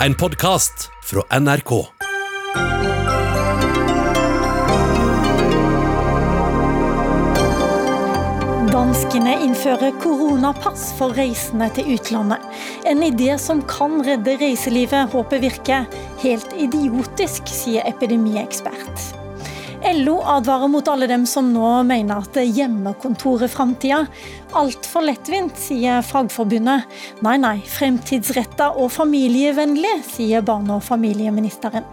En podkast fra NRK. Danskene innfører koronapass for reisende til utlandet. En idé som kan redde reiselivet, håper virker. Helt idiotisk, sier epidemiekspert. LO advarer mot alle dem som nå mener at hjemmekontor er framtida. Altfor lettvint, sier Fagforbundet. Nei, nei, fremtidsretta og familievennlig, sier barne- og familieministeren.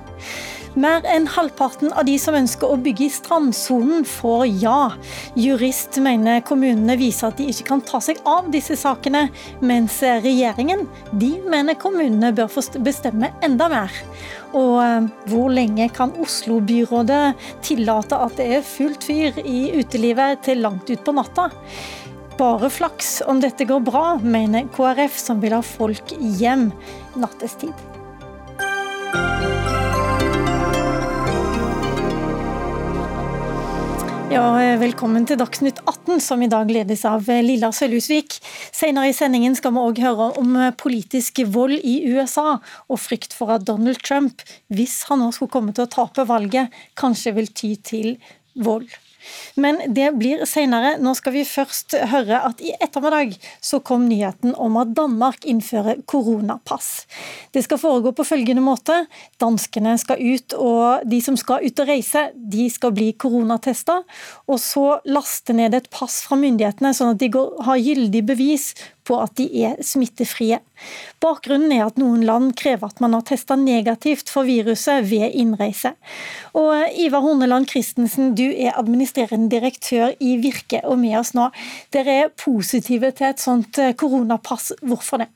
Mer enn halvparten av de som ønsker å bygge i strandsonen, får ja. Jurist mener kommunene viser at de ikke kan ta seg av disse sakene, mens regjeringen de mener kommunene bør få bestemme enda mer. Og eh, hvor lenge kan Oslo-byrådet tillate at det er fullt fyr i utelivet til langt utpå natta? Bare flaks om dette går bra, mener KrF, som vil ha folk hjem nattestid. Ja, velkommen til Dagsnytt 18, som i dag ledes av Lilla Sølhusvik. Senere i sendingen skal vi òg høre om politisk vold i USA, og frykt for at Donald Trump, hvis han nå skulle komme til å tape valget, kanskje vil ty til vold. Men det blir senere. Nå skal vi først høre at i ettermiddag så kom nyheten om at Danmark innfører koronapass. Det skal foregå på følgende måte. Danskene skal ut, og de som skal ut og reise, de skal bli koronatesta. Og så laste ned et pass fra myndighetene, sånn at de har gyldig bevis på at de er smittefrie. Bakgrunnen er at noen land krever at man har testa negativt for viruset ved innreise. Og Ivar Horneland Christensen, du er administrerende direktør i Virke og med oss nå. Dere er positive til et sånt koronapass. Hvorfor det?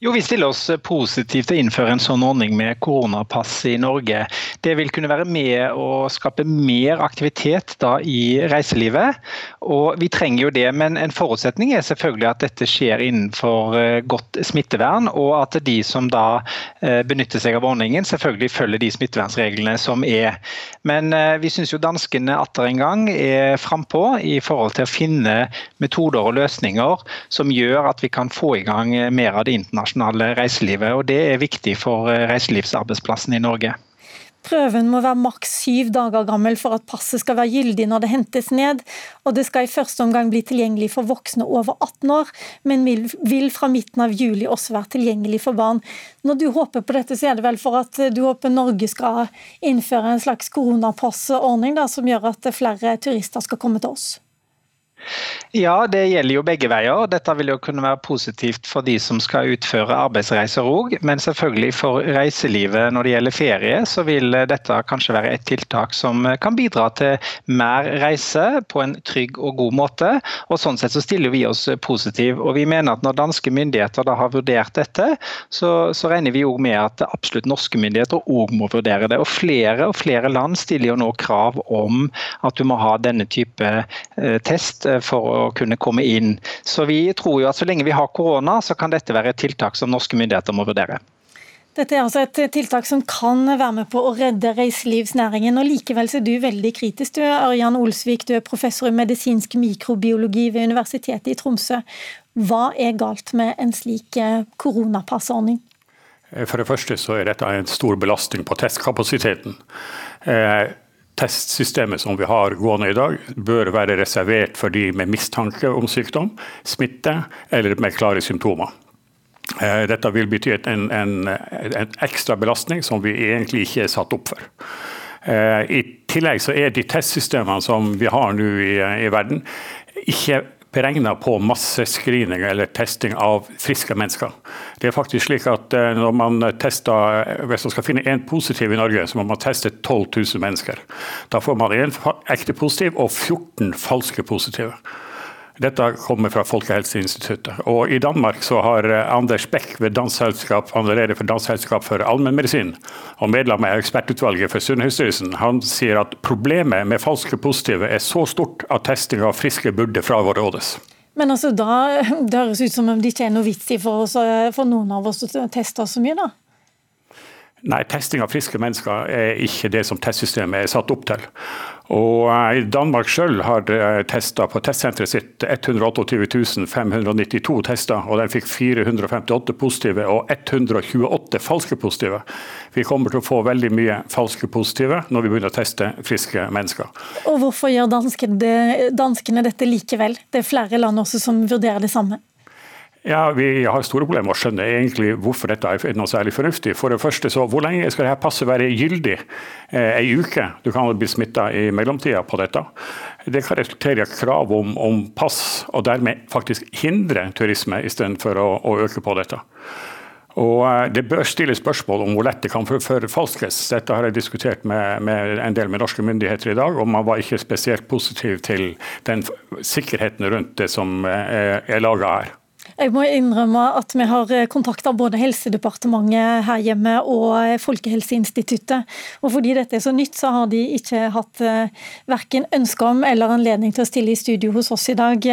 Jo, Vi stiller oss positivt til å innføre en sånn ordning med koronapass i Norge. Det vil kunne være med å skape mer aktivitet da i reiselivet. og Vi trenger jo det, men en forutsetning er selvfølgelig at dette skjer innenfor eh, godt smittevern, og at de som da eh, benytter seg av ordningen, selvfølgelig følger de smittevernreglene som er. Men eh, vi syns jo danskene atter en gang er frampå i forhold til å finne metoder og løsninger som gjør at vi kan få i gang mer av det internasjonale reiselivet. og Det er viktig for eh, reiselivsarbeidsplassen i Norge. Prøven må være maks syv dager gammel for at passet skal være gyldig når det hentes ned. Og det skal i første omgang bli tilgjengelig for voksne over 18 år, men vil fra midten av juli også være tilgjengelig for barn. Når du håper på dette, så er det vel for at du håper Norge skal innføre en slags koronapassordning som gjør at flere turister skal komme til oss? Ja, det gjelder jo begge veier. Dette vil jo kunne være positivt for de som skal utføre arbeidsreiser òg. Men selvfølgelig for reiselivet når det gjelder ferie, så vil dette kanskje være et tiltak som kan bidra til mer reise på en trygg og god måte. Og Sånn sett så stiller vi oss positiv. Og vi mener at når danske myndigheter da har vurdert dette, så, så regner vi òg med at absolutt norske myndigheter òg må vurdere det. Og flere og flere land stiller jo nå krav om at du må ha denne type eh, test for å kunne komme inn. Så vi tror jo at så lenge vi har korona, så kan dette være et tiltak som norske myndigheter må vurdere. Dette er altså et tiltak som kan være med på å redde reiselivsnæringen. og Likevel er du veldig kritisk. Du er Ørjan Olsvik, du er professor i medisinsk mikrobiologi ved Universitetet i Tromsø. Hva er galt med en slik eh, koronapassordning? For det første så er dette en stor belastning på testkapasiteten. Testsystemet som vi har gående i dag, bør være reservert for de med mistanke om sykdom, smitte eller med klare symptomer. Eh, dette vil bety en, en, en ekstra belastning som vi egentlig ikke er satt opp for. Eh, I tillegg så er de testsystemene som vi har nå i, i verden, ikke beregna på massescreening eller testing av friske mennesker. Det er faktisk slik at eh, når man tester, Hvis man skal finne én positiv i Norge, så må man teste 12 000 mennesker. Da får man én ekte positiv og 14 falske positive. Dette kommer fra Folkehelseinstituttet. Og I Danmark så har eh, Anders Beck ved Dansselskap, han leder for Dansselskap for allmennmedisin og medlem av ekspertutvalget for Sunnhetsstyrelsen, han sier at problemet med falske positive er så stort at testing av friske burde frarådes. Men altså, da det høres ut som om det ikke er noe vits i for, oss, for noen av oss å teste så mye, da? Nei, testing av friske mennesker er ikke det som testsystemet er satt opp til. Og i Danmark selv har eh, testa på testsenteret sitt 128 592 tester, og den fikk 458 positive og 128 falske positive. Vi kommer til å få veldig mye falske positive når vi begynner å teste friske mennesker. Og Hvorfor gjør danskene dette likevel? Det er flere land også som vurderer det samme. Ja, Vi har store problemer med å skjønne egentlig hvorfor dette er noe særlig fornuftig. For det første, så Hvor lenge skal dette passet være gyldig? Eh, ei uke? Du kan bli smitta i mellomtida på dette. Det kan resultere i krav om, om, pass, og dermed faktisk hindre turisme istedenfor å, å øke på dette. Og eh, Det bør stilles spørsmål om hvor lett det kan forfalskes. Dette har jeg diskutert med, med, en del med norske myndigheter i dag, og man var ikke spesielt positiv til den sikkerheten rundt det som eh, er, laga her. Jeg må innrømme at vi har eh, kontakta både Helsedepartementet her hjemme og eh, Folkehelseinstituttet. Og fordi dette er så nytt, så har de ikke hatt eh, verken ønske om eller anledning til å stille i studio hos oss i dag.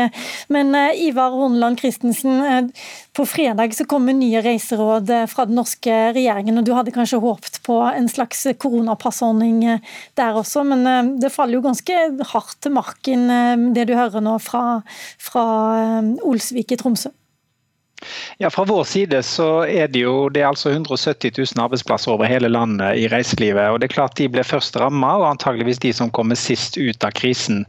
Men Ivar Horneland Christensen, på fredag så kommer nye reiseråd fra den norske regjeringen. og Du hadde kanskje håpet på en slags koronapassordning der også, men det faller jo ganske hardt til marken det du hører nå fra, fra Olsvik i Tromsø? Ja, Fra vår side så er det jo det er altså 170 000 arbeidsplasser over hele landet i reiselivet. og det er klart De blir først rammet, og antageligvis de som kommer sist ut av krisen.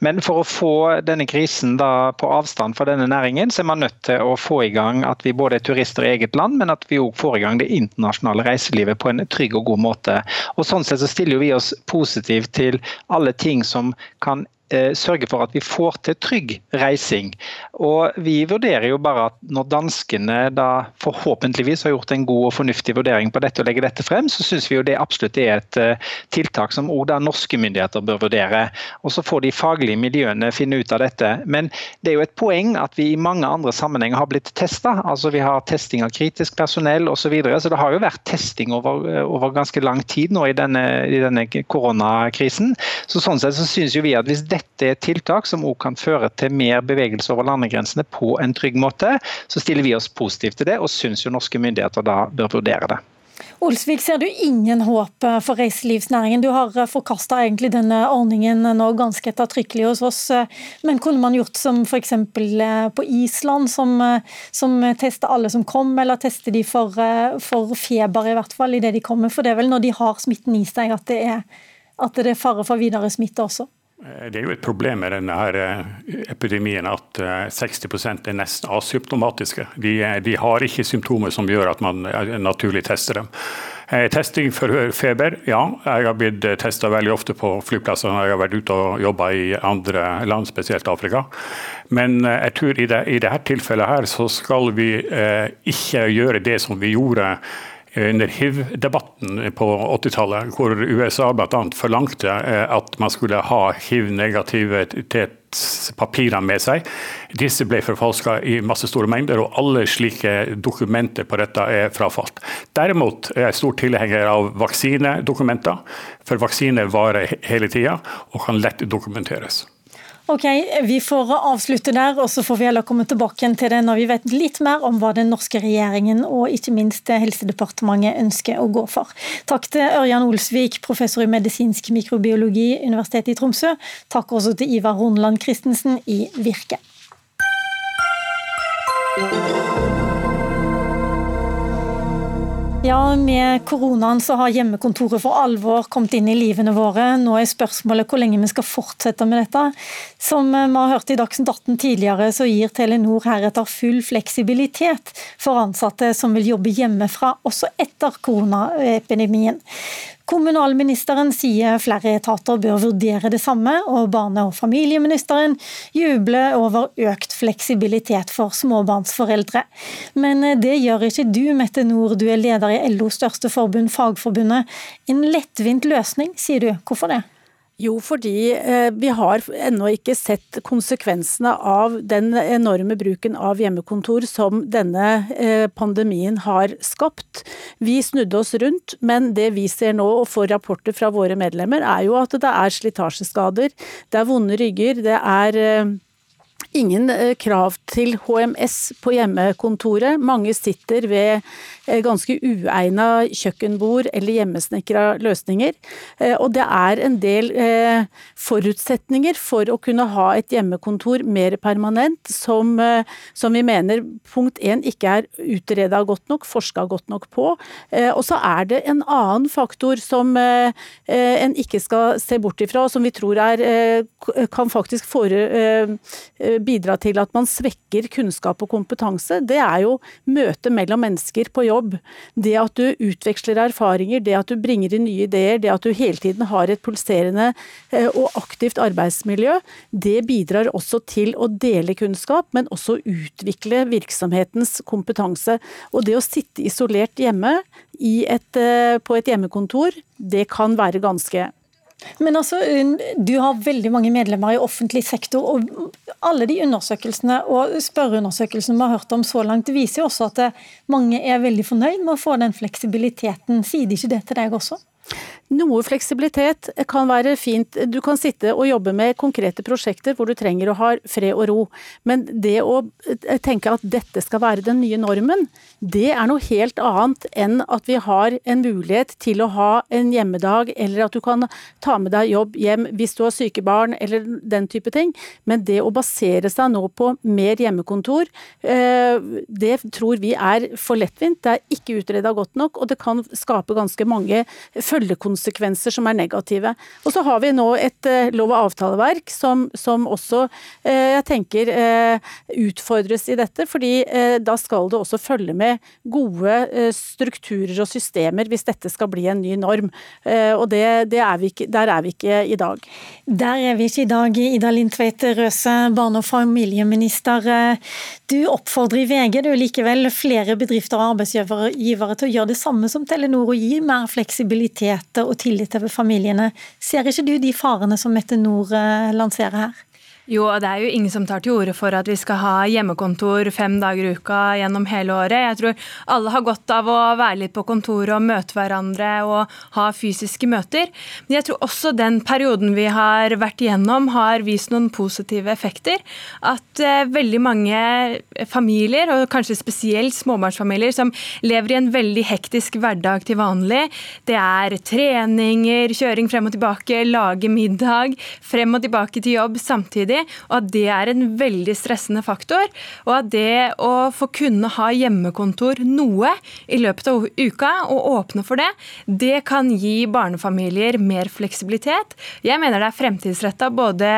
Men for å få denne krisen da på avstand fra denne næringen, så er man nødt til å få i gang at vi både er turister i eget land, men at vi òg får i gang det internasjonale reiselivet på en trygg og god måte. Og Sånn sett så stiller vi oss positivt til alle ting som kan sørge for at vi får til trygg reising. Og Vi vurderer jo bare at når danskene da forhåpentligvis har gjort en god og fornuftig vurdering på dette og legger dette frem, så syns vi jo det absolutt er et eh, tiltak som òg norske myndigheter bør vurdere. Og Så får de faglige miljøene finne ut av dette. Men det er jo et poeng at vi i mange andre sammenhenger har blitt testa. Altså vi har testing av kritisk personell osv. Så, videre. så det har jo vært testing over, eh, over ganske lang tid nå i denne, i denne koronakrisen. Så Sånn sett så syns jo vi at hvis dette dette er tiltak som også kan føre til mer bevegelse over landegrensene på en trygg måte, så stiller vi oss positivt til det, og syns jo norske myndigheter da bør vurdere det. Olsvik, ser du ingen håp for reiselivsnæringen? Du har forkasta denne ordningen nå ganske ettertrykkelig hos oss. Men kunne man gjort som f.eks. på Island, som, som tester alle som kom, eller tester de for, for feber i hvert fall idet de kommer? For det er vel når de har smitten i seg at det er, at det er fare for videre smitte også? Eh, det er jo et problem med denne eh, epidemien at 60 eh, er nesten asymptomatiske. De, de, har ikke symptomer som gjør at man naturlig tester dem. Testing for feber, ja. Jeg har blitt testa veldig ofte på flyplasser når jeg har vært ute og jobba i andre land, spesielt Afrika. Men jeg tror i, det, i dette tilfellet her så skal vi ikke gjøre det som vi gjorde under hiv-debatten på 80-tallet, hvor USA bl.a. forlangte eh, at man skulle ha hiv-negativitetspapirene med seg. Disse ble forfalska i masse store mengder, og alle slike dokumenter på dette er frafalt. Derimot er jeg stor tilhenger av vaksinedokumenter, for vaksiner varer hele tida og kan lett dokumenteres. Ok, Vi får avslutte der, og så får vi heller komme tilbake til det når vi vet litt mer om hva den norske regjeringen og ikke minst Helsedepartementet ønsker å gå for. Takk til Ørjan Olsvik, professor i medisinsk mikrobiologi, Universitetet i Tromsø. Takk også til Ivar Hornland Christensen i Virke. Ja, Med koronaen så har hjemmekontoret for alvor kommet inn i livene våre. Nå er spørsmålet hvor lenge vi skal fortsette med dette. Som vi har hørt i Dagsnytt 18 tidligere, så gir Telenor heretter full fleksibilitet for ansatte som vil jobbe hjemmefra også etter koronaepidemien. Kommunalministeren sier flere etater bør vurdere det samme, og barne- og familieministeren jubler over økt fleksibilitet for småbarnsforeldre. Men det gjør ikke du, Mette Nord, du er leder i LOs største forbund, Fagforbundet. En lettvint løsning, sier du. Hvorfor det? Jo, fordi eh, vi har ennå ikke sett konsekvensene av den enorme bruken av hjemmekontor som denne eh, pandemien har skapt. Vi snudde oss rundt, men det vi ser nå og får rapporter fra våre medlemmer, er jo at det er slitasjeskader, det er vonde rygger, det er eh, ingen krav til HMS på hjemmekontoret. Mange sitter ved ganske uegna kjøkkenbord eller hjemmesnekra løsninger. Og det er en del forutsetninger for å kunne ha et hjemmekontor mer permanent, som, som vi mener punkt én ikke er utreda godt nok, forska godt nok på. Og så er det en annen faktor som en ikke skal se bort ifra, og som vi tror er, kan faktisk fore, bidra til at man svekker kunnskap og kompetanse. Det er jo møtet mellom mennesker på jobb. Det at du utveksler erfaringer, det at du bringer inn nye ideer, det at du hele tiden har et pulserende eh, og aktivt arbeidsmiljø, det bidrar også til å dele kunnskap, men også utvikle virksomhetens kompetanse. Og det å sitte isolert hjemme et, eh, på et hjemmekontor, det kan være ganske men altså, Du har veldig mange medlemmer i offentlig sektor. og Alle de undersøkelsene og spørreundersøkelsene vi har hørt om så langt, viser jo også at mange er veldig fornøyd med å få den fleksibiliteten. Sier de ikke det til deg også? Noe fleksibilitet kan være fint. Du kan sitte og jobbe med konkrete prosjekter hvor du trenger å ha fred og ro. Men det å eh, tenke at dette skal være den nye normen, det er noe helt annet enn at vi har en mulighet til å ha en hjemmedag, eller at du kan ta med deg jobb hjem hvis du har syke barn, eller den type ting. Men det å basere seg nå på mer hjemmekontor, eh, det tror vi er for lettvint. Det er ikke utreda godt nok, og det kan skape ganske mange følgekonsekvenser som er negative. Og så har vi nå et uh, lov- og avtaleverk som, som også uh, jeg tenker uh, utfordres i dette, fordi da skal det også følge med gode strukturer og systemer hvis dette skal bli en ny norm. og det, det er ikke, der er vi ikke i dag. Der er vi ikke i dag, Ida Lindtveit Røse, barne- og familieminister. Du oppfordrer i VG du likevel flere bedrifter og arbeidsgivere til å gjøre det samme som Telenor og gi mer fleksibilitet og tillit over familiene. Ser ikke du de farene som Mette Nord eh, lanserer her? Jo, og det er jo ingen som tar til orde for at vi skal ha hjemmekontor fem dager i uka gjennom hele året. Jeg tror alle har godt av å være litt på kontoret og møte hverandre og ha fysiske møter. Men jeg tror også den perioden vi har vært igjennom har vist noen positive effekter. At eh, veldig mange familier, og kanskje spesielt småbarnsfamilier, som lever i en veldig hektisk hverdag til vanlig, det er treninger, kjøring frem og tilbake, lage middag, frem og tilbake til jobb samtidig og at det er en veldig stressende faktor. Og at det å få kunne ha hjemmekontor noe i løpet av uka, og åpne for det, det kan gi barnefamilier mer fleksibilitet. Jeg mener det er fremtidsretta både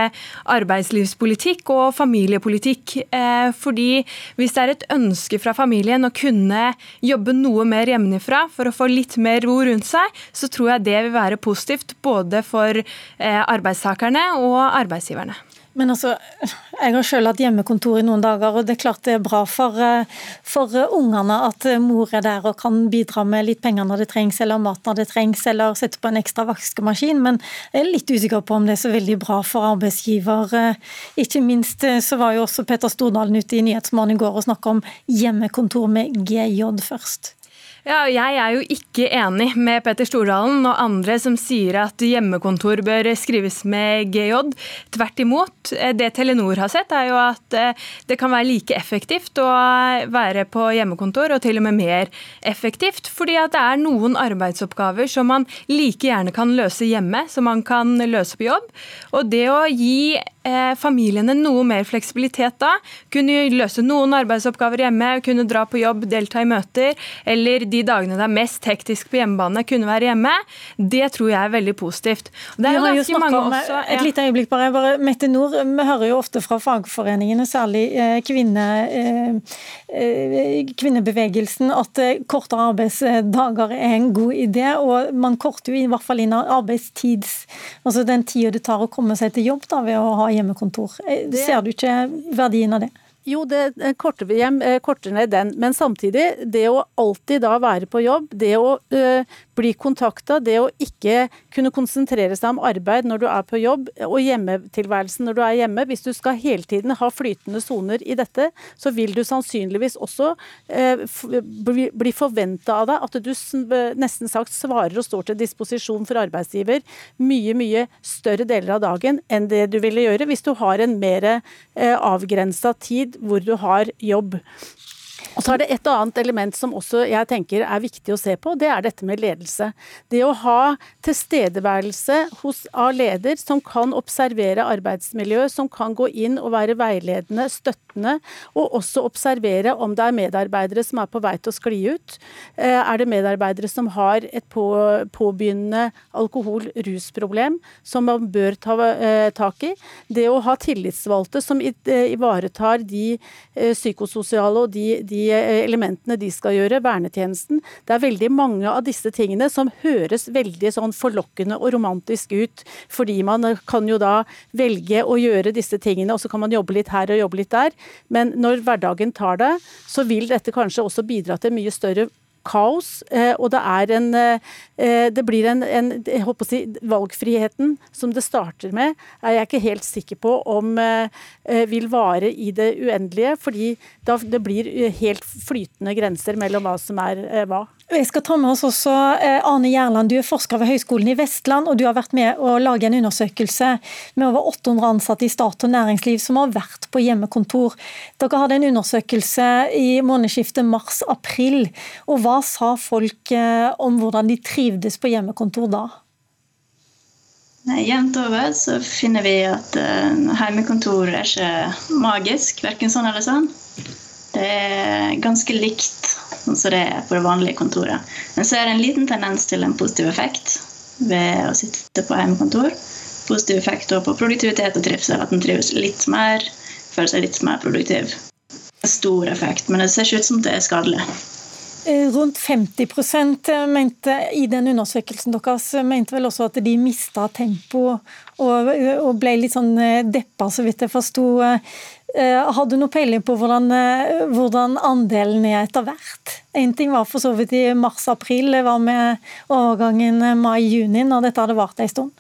arbeidslivspolitikk og familiepolitikk. Eh, fordi hvis det er et ønske fra familien å kunne jobbe noe mer hjemmefra for å få litt mer ro rundt seg, så tror jeg det vil være positivt både for eh, arbeidstakerne og arbeidsgiverne. Men altså, jeg har selv hatt hjemmekontor i noen dager, og det er klart det er bra for, eh, for eh, ungene at eh, mor er der og kan bidra med litt penger når det trengs, eller mat når det trengs, eller sette på en ekstra vaskemaskin. Men jeg er litt usikker på om det er så veldig bra for arbeidsgiver. Ikke minst så var jo også Petter Stordalen ute i Nyhetsmorgen i går og snakka om hjemmekontor med GJ først. Ja, jeg er jo ikke enig med Petter Stordalen og andre som sier at hjemmekontor bør skrives med GJ. Tvert imot. Det Telenor har sett, er jo at eh, det kan være like effektivt å være på hjemmekontor, og til og med mer effektivt. Fordi at det er noen arbeidsoppgaver som man like gjerne kan løse hjemme, som man kan løse på jobb. Og det å gi eh, familiene noe mer fleksibilitet da, kunne løse noen arbeidsoppgaver hjemme, kunne dra på jobb, delta i møter, eller de dagene det er mest hektisk på hjemmebane, kunne være hjemme, det tror jeg er veldig positivt. Det er jo ganske mange om, også, Et lite øyeblikk bare, bare Mette Nord, vi hører jo ofte fra fagforeningene, særlig eh, kvinne, eh, eh, kvinnebevegelsen, at kortere arbeidsdager er en god idé. og Man korter jo i hvert fall inn arbeidstids, altså den tida det tar å komme seg til jobb da, ved å ha hjemmekontor. Ser du ikke verdien av det? Jo, det korter, hjem, eh, korter ned den. Men samtidig, det å alltid da være på jobb, det å øh, bli kontakta, det å ikke kunne konsentrere seg om arbeid når du er på jobb, og hjemmetilværelsen når du er hjemme Hvis du skal hele tiden ha flytende soner i dette, så vil du sannsynligvis også øh, bli, forventa av deg at du nesten sagt svarer og står til disposisjon for arbeidsgiver mye, mye større deler av dagen enn det du ville gjøre hvis du har en mer øh, avgrensa tid hvor du har jobb. Og så er det et annet element som også jeg tenker er viktig å se på, det er dette med ledelse. Det å ha tilstedeværelse hos, av leder som kan observere arbeidsmiljøet, som kan gå inn og være veiledende, støttende, og også observere om det er medarbeidere som er på vei til å skli ut. Eh, er det medarbeidere som har et på, påbegynnende alkohol-rusproblem som man bør ta eh, tak i? Det å ha tillitsvalgte som eh, ivaretar de psykososiale og de, de Eh, elementene de skal gjøre, vernetjenesten. Det er veldig mange av disse tingene som høres veldig sånn forlokkende og romantisk ut, fordi man kan jo da velge å gjøre disse tingene, og så kan man jobbe litt her og jobbe litt der. Men når hverdagen tar det, så vil dette kanskje også bidra til mye større kaos, eh, og det er en eh, Det blir en, en si, Valgfriheten som det starter med, er jeg ikke helt sikker på om eh, vil vare i det uendelige, fordi det blir helt flytende grenser mellom hva som er hva. Jeg skal ta med oss også eh, Arne Gjerland, du er forsker ved Høgskolen i Vestland, og du har vært med å lage en undersøkelse med over 800 ansatte i stat og næringsliv som har vært på hjemmekontor. Dere hadde en undersøkelse i månedsskiftet mars-april. og Hva sa folk eh, om hvordan de trivdes på hjemmekontor da? Jevnt over så finner vi at uh, hjemmekontor er ikke magisk, verken sånn eller sånn. Det er ganske likt sånn som det er på det vanlige kontoret. Men så er det en liten tendens til en positiv effekt ved å sitte på hjemmekontor. Positiv effekt på produktivitet og trivsel. At en trives litt mer, føler seg litt mer produktiv. Stor effekt, men det ser ikke ut som det er skadelig. Eh, rundt 50% mente i den undersøkelsen deres mente vel også at de mista tempo og, og, ble litt sånn eh, deppa, så vidt jeg forsto. Eh, har du noe peiling på hvordan, eh, hvordan andelen er etter hvert? Én ting var for så vidt i mars-april, det var med overgangen mai-juni, når dette hadde vart en stund.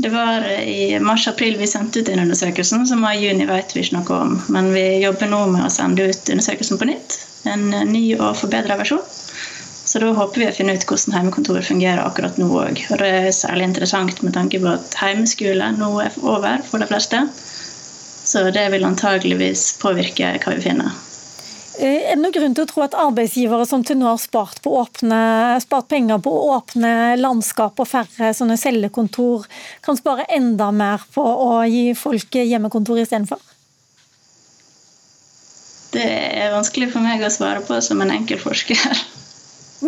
Det var i mars-april vi sendte ut den undersøkelsen, så mai-juni vet vi ikke noe om. Men vi jobber nå med å sende ut undersøkelsen på nytt. En ny og forbedra versjon. Så da håper vi å finne ut hvordan hjemmekontoret fungerer akkurat nå òg. Og det er særlig interessant med tanke på at hjemmeskole nå er over for de fleste. Så det vil antageligvis påvirke hva vi finner. Eh, er det noen grunn til å tro at arbeidsgivere som til nå har spart, åpne, spart, penger på å åpne landskap og færre sånne cellekontor, kan spare enda mer på å gi folk hjemmekontor istedenfor? Det er vanskelig for meg å svare på som en enkel forsker.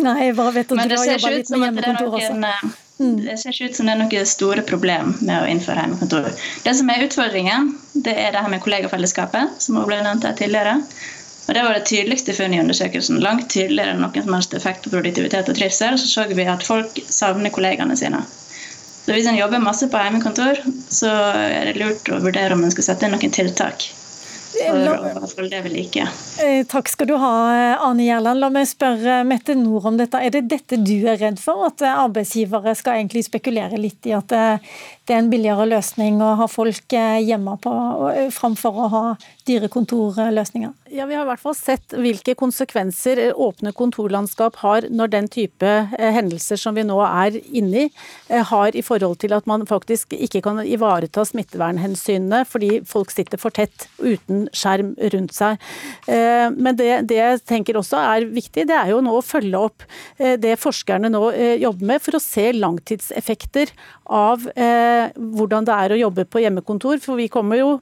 Nei, jeg bare vet at du har jobba litt med hjemmekontor også. Mm. Det ser ikke ut som det er noe store problem med å innføre hjemmekontor. Det som er utfordringen, det er det her med kollegafellesskapet, som ble nevnt her tidligere. Og Det var det tydeligste funnet i undersøkelsen. Langt tydeligere enn noen som helst effekt på produktivitet og trivsel. Så så vi at folk savner kollegaene sine. Så Hvis en jobber masse på hjemmekontor, så er det lurt å vurdere om en skal sette inn noen tiltak for det vil like. Eh, takk skal du ha, Arne Gjerland. La meg spørre Mette Nord om dette. Er det dette du er redd for? At arbeidsgivere skal egentlig spekulere litt i at eh, det er en billigere løsning å ha folk eh, hjemme på, framfor å ha dyre kontorløsninger? Ja, Vi har i hvert fall sett hvilke konsekvenser åpne kontorlandskap har når den type hendelser som vi nå er inne i, har i forhold til at man faktisk ikke kan ivareta smittevernhensynene fordi folk sitter for tett uten skjerm rundt seg. Eh, men det, det, jeg tenker også er viktig, det er jo nå å følge opp eh, det forskerne nå eh, jobber med, for å se langtidseffekter av hvordan det er å jobbe på hjemmekontor. For vi kommer jo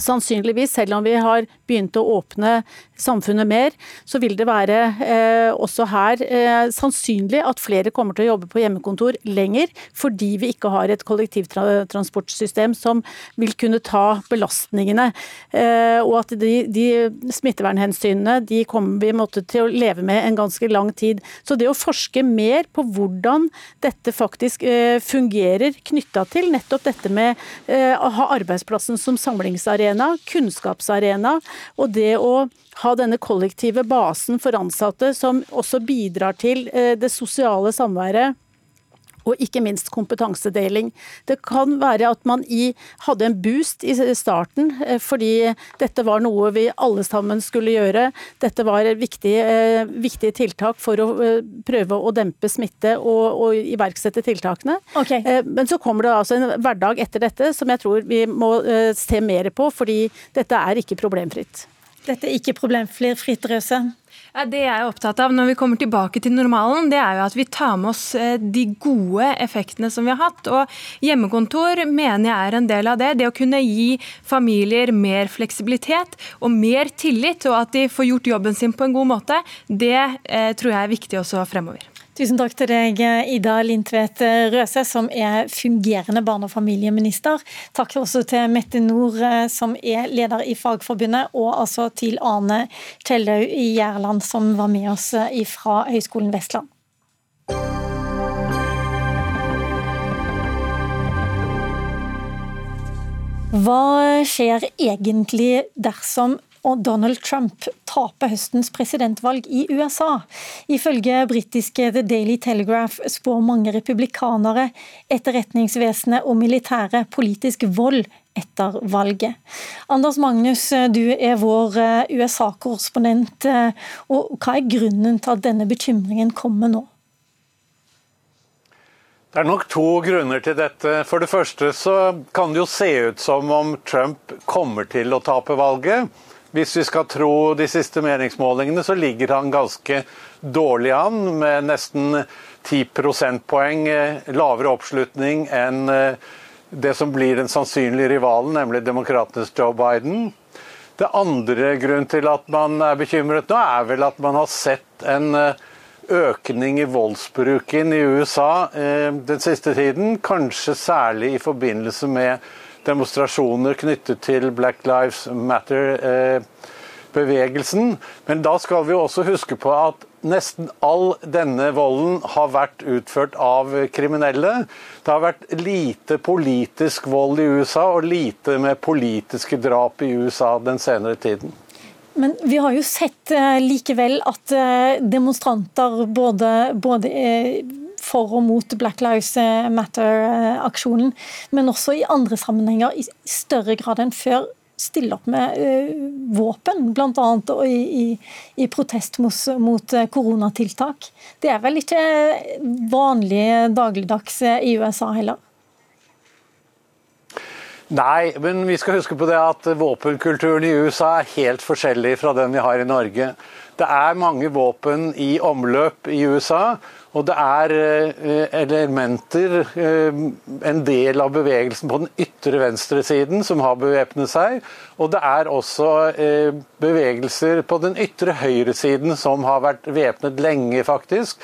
Sannsynligvis, selv om vi har begynt å åpne samfunnet mer, så vil det være eh, også her eh, sannsynlig at flere kommer til å jobbe på hjemmekontor lenger, fordi vi ikke har et kollektivtransportsystem som vil kunne ta belastningene. Eh, og at de, de smittevernhensynene de kommer vi måtte til å leve med en ganske lang tid. Så det å forske mer på hvordan dette faktisk eh, fungerer knytta til nettopp dette med eh, å ha arbeidsplassen som samlingsarena kunnskapsarena, og det å ha denne kollektive basen for ansatte som også bidrar til eh, det sosiale samværet og ikke minst kompetansedeling. Det kan være at man i, hadde en boost i starten, eh, fordi dette var noe vi alle sammen skulle gjøre. Dette var viktige, viktig viktige tiltak for å prøve å dempe smitte og, og iverksette tiltakene. Okay. Men så kommer det altså en hverdag etter dette som jeg tror vi må se mer på, fordi dette er ikke problemfritt. Dette er ikke problemfritt, Røse? Ja, det jeg er opptatt av når vi kommer tilbake til normalen, det er jo at vi tar med oss eh, de gode effektene som vi har hatt. Og Hjemmekontor mener jeg er en del av det. Det å kunne gi familier mer fleksibilitet og mer tillit, og at de får gjort jobben sin på en god måte, det eh, tror jeg er viktig også fremover. Tusen takk til deg, Ida Lindtvedt Røse, som er fungerende barne- og familieminister. Takk også til Mette Nord, som er leder i Fagforbundet, og altså til Kjellaug i Gjerland, som var med oss fra Høgskolen Vestland. Hva skjer egentlig dersom og Donald Trump taper høstens presidentvalg i USA. Ifølge britiske The Daily Telegraph spår mange republikanere, etterretningsvesenet og militære politisk vold etter valget. Anders Magnus, du er vår eh, USA-korrespondent. Eh, og Hva er grunnen til at denne bekymringen kommer nå? Det er nok to grunner til dette. For det første så kan det jo se ut som om Trump kommer til å tape valget. Hvis vi skal tro de siste meningsmålingene, så ligger han ganske dårlig an, med nesten 10 prosentpoeng eh, lavere oppslutning enn eh, det som blir den sannsynlige rivalen, nemlig demokratenes Joe Biden. Det andre grunnen til at man er bekymret nå, er vel at man har sett en eh, økning i voldsbruken i USA den siste tiden. Kanskje særlig i forbindelse med demonstrasjoner knyttet til Black Lives Matter-bevegelsen. Men da skal vi også huske på at nesten all denne volden har vært utført av kriminelle. Det har vært lite politisk vold i USA og lite med politiske drap i USA den senere tiden. Men vi har jo sett eh, likevel at eh, demonstranter både, både eh, for og mot Black Lives Matter-aksjonen, men også i andre sammenhenger i større grad enn før stille opp med uh, våpen, bl.a. I, i, i protest mot, mot koronatiltak. Det er vel ikke vanlig dagligdags i USA heller? Nei, men vi skal huske på det at våpenkulturen i USA er helt forskjellig fra den vi har i Norge. Det er mange våpen i omløp i USA, og det er eh, elementer, eh, en del av bevegelsen på den ytre venstresiden som har bevæpnet seg. Og det er også eh, bevegelser på den ytre høyresiden som har vært væpnet lenge, faktisk.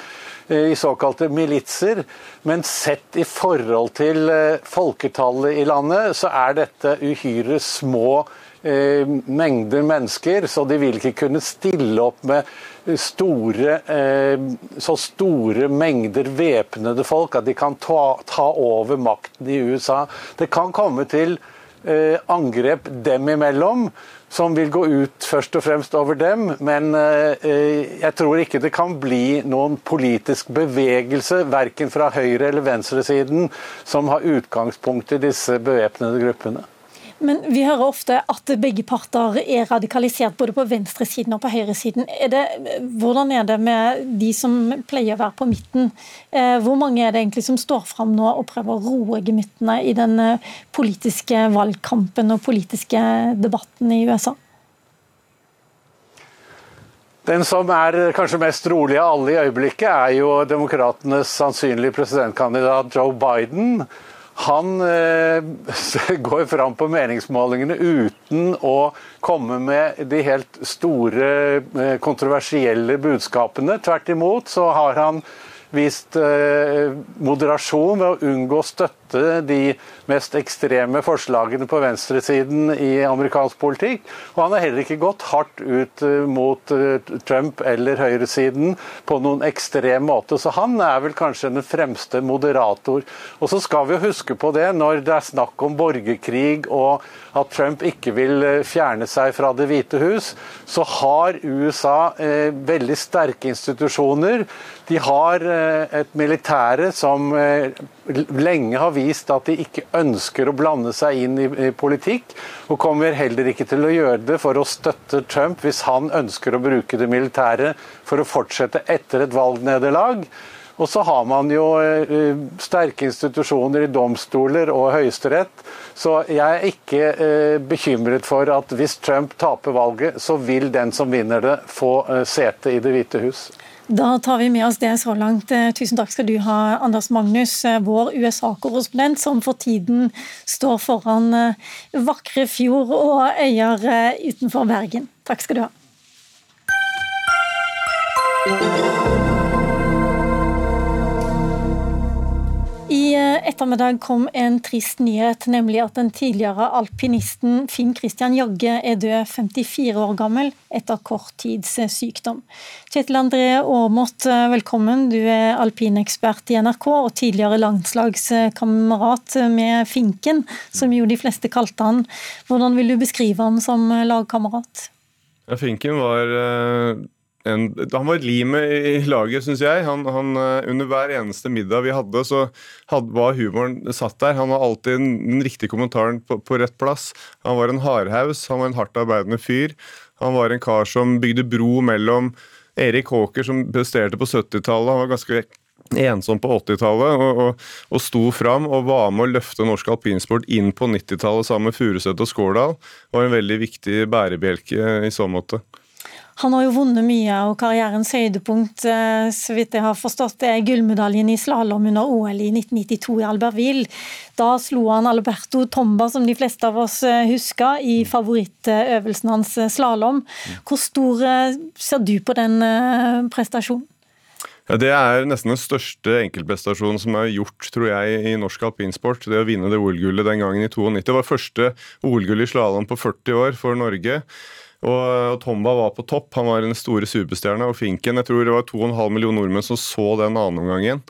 I såkalte militser. Men sett i forhold til folketallet i landet, så er dette uhyre små mengder mennesker, så de vil ikke kunne stille opp med store, eh, så store mengder væpnede folk at de kan ta, ta, over makten i USA. Det kan komme til eh, angrep dem imellom, som vil gå ut først og fremst over dem. Men eh, jeg tror ikke det kan bli noen politisk bevegelse, verken fra høyre- eller venstresiden, som har utgangspunkt i disse bevæpnede gruppene. Men vi hører ofte at begge parter er radikalisert, både på venstresiden og på høyresiden. Er det, hvordan er det med de som pleier å være på midten? Eh, hvor mange er det egentlig som står fram nå og prøver å roe gemyttene i den eh, politiske valgkampen og politiske debatten i USA? Den som er kanskje mest rolig av alle i øyeblikket, er jo demokratenes sannsynlige presidentkandidat Joe Biden. Han eh, går fram på meningsmålingene uten å komme med de helt store, eh, kontroversielle budskapene. Tvert imot så har han vist eh, moderasjon ved å unngå å støtte de mest ekstreme forslagene på venstresiden i amerikansk politikk. Og han har heller ikke gått hardt ut eh, mot eh, Trump eller høyresiden på noen ekstrem måte. Så han er vel kanskje den fremste moderator. Og så skal vi huske på det når det er snakk om borgerkrig og at Trump ikke vil fjerne seg fra Det hvite hus, så har USA eh, veldig sterke institusjoner. De har eh, et militære som eh, lenge har vist at de ikke ønsker å blande seg inn i, i, politikk, og kommer heller ikke til å gjøre det for å støtte Trump hvis han ønsker å bruke det militære for å fortsette etter et valgnederlag. Og så har man jo eh, sterke institusjoner i domstoler og Høyesterett. Så jeg er ikke eh, bekymret for at hvis Trump taper valget, så vil den som vinner det, få eh, sete i Det hvite hus. Da tar vi med oss det så langt. Tusen takk skal du ha, Anders Magnus, vår USA-korrespondent, som for tiden står foran vakre fjord og øyer utenfor Bergen. Takk skal du ha. I eh, ettermiddag kom en trist nyhet, nemlig at den tidligere alpinisten Finn Christian Jagge er død 54 år gammel etter kort tids eh, sykdom. Kjetil André Aamodt, eh, velkommen. Du er alpinekspert i NRK og tidligere landslagskamerat med Finken, som jo de fleste kalte han. Hvordan vil du beskrive ham som lagkamerat? Ja, Finken var en, han var et limet i laget, syns jeg. Han, han, eh, under hver eneste middag vi hadde, så had, var humoren satt der. Han var alltid den, den riktige kommentaren på, på, rett plass. Han var en hardhaus, han var en hardt arbeidende fyr. Han var en kar som bygde bro mellom Erik Haaker, som presterte på 70-tallet. Han var ganske ensom på 80-tallet og, og, og, sto fram og var med å løfte norsk alpinsport inn på 90-tallet sammen med Furuseth og Skårdal. Var en veldig viktig bærebjelke i så måte. Han har jo vunnet mye, og karrierens høydepunkt, eh, så vidt jeg har forstått, er gullmedaljen i slalåm under OL i 1992 i Albertville. Da slo han Alberto Tomba, som de fleste av oss eh, husker, i favorittøvelsen hans eh, slalåm. Hvor stor ser du på den prestasjonen? Ja, Det er nesten den største enkeltprestasjonen som er gjort tror jeg, i norsk alpinsport. Det å vinne det OL-gullet den gangen i 92. Det var første OL-gull i slalåm på 40 år for Norge. Og Tomba var på topp, han var den store superstjerna. Og Finken, jeg tror det var 2,5 millioner nordmenn som så den annenomgangen.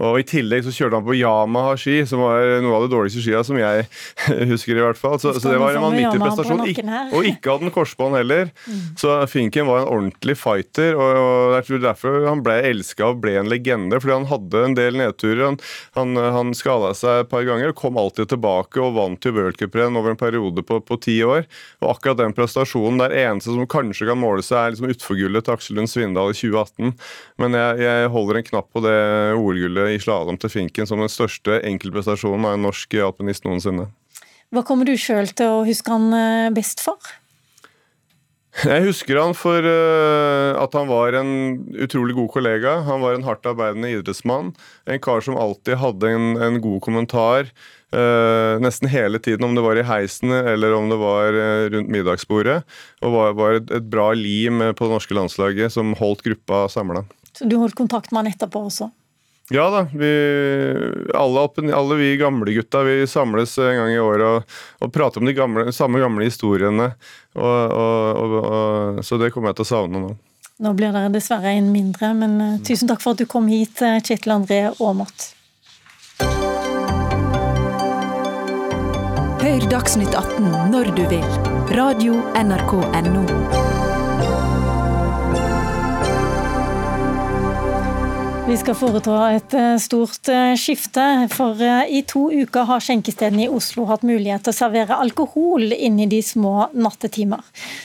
Og I tillegg så kjørte han på Yamaha-ski, som var noe av det dårligste skia som jeg husker. i hvert fall. Så, så det var en vanvittig prestasjon. Ik og ikke hadde han korsbånd heller. Mm. Så Finken var en ordentlig fighter, og, og jeg tror derfor han ble elska og ble en legende. Fordi han hadde en del nedturer. Han, han, han skada seg et par ganger, kom alltid tilbake og vant til worldcuprenn over en periode på, på ti år. Og akkurat den prestasjonen der eneste som kanskje kan måle seg, er liksom utforgullet til Aksel Lund Svindal i 2018. Men jeg, jeg holder en knapp på det OL-gullet i slalåm til Finken som den største enkeltprestasjonen av en norsk alpinist noensinne. Hva kommer du sjøl til å huske han eh, best for? Jeg husker han for uh, at han var en utrolig god kollega. Han var en hardt arbeidende idrettsmann. En kar som alltid hadde en, en god kommentar. eh, nesten hele tiden, om det var i heisen eller om det var uh, rundt middagsbordet. Og var, var et, et, bra lim på det norske landslaget som holdt gruppa samla. Så du holdt kontakt med han etterpå også? Ja da. Vi, alle, alle, vi gamle gutta vi samles en gang i året og, og prater om de gamle, samme gamle historiene. Og, og, så det kommer jeg til å savne nå. Nå blir det dessverre en mindre, men uh, tusen takk for at du kom hit, uh, Kjetil André Aamodt. Hør Dagsnytt 18 når du vil. Radio NRK Radio.nrk.no. Vi skal foreta et eh, stort eh, skifte, for eh, i to uker har skjenkestedene i Oslo hatt mulighet til å servere alkohol inn i de små nattetimer.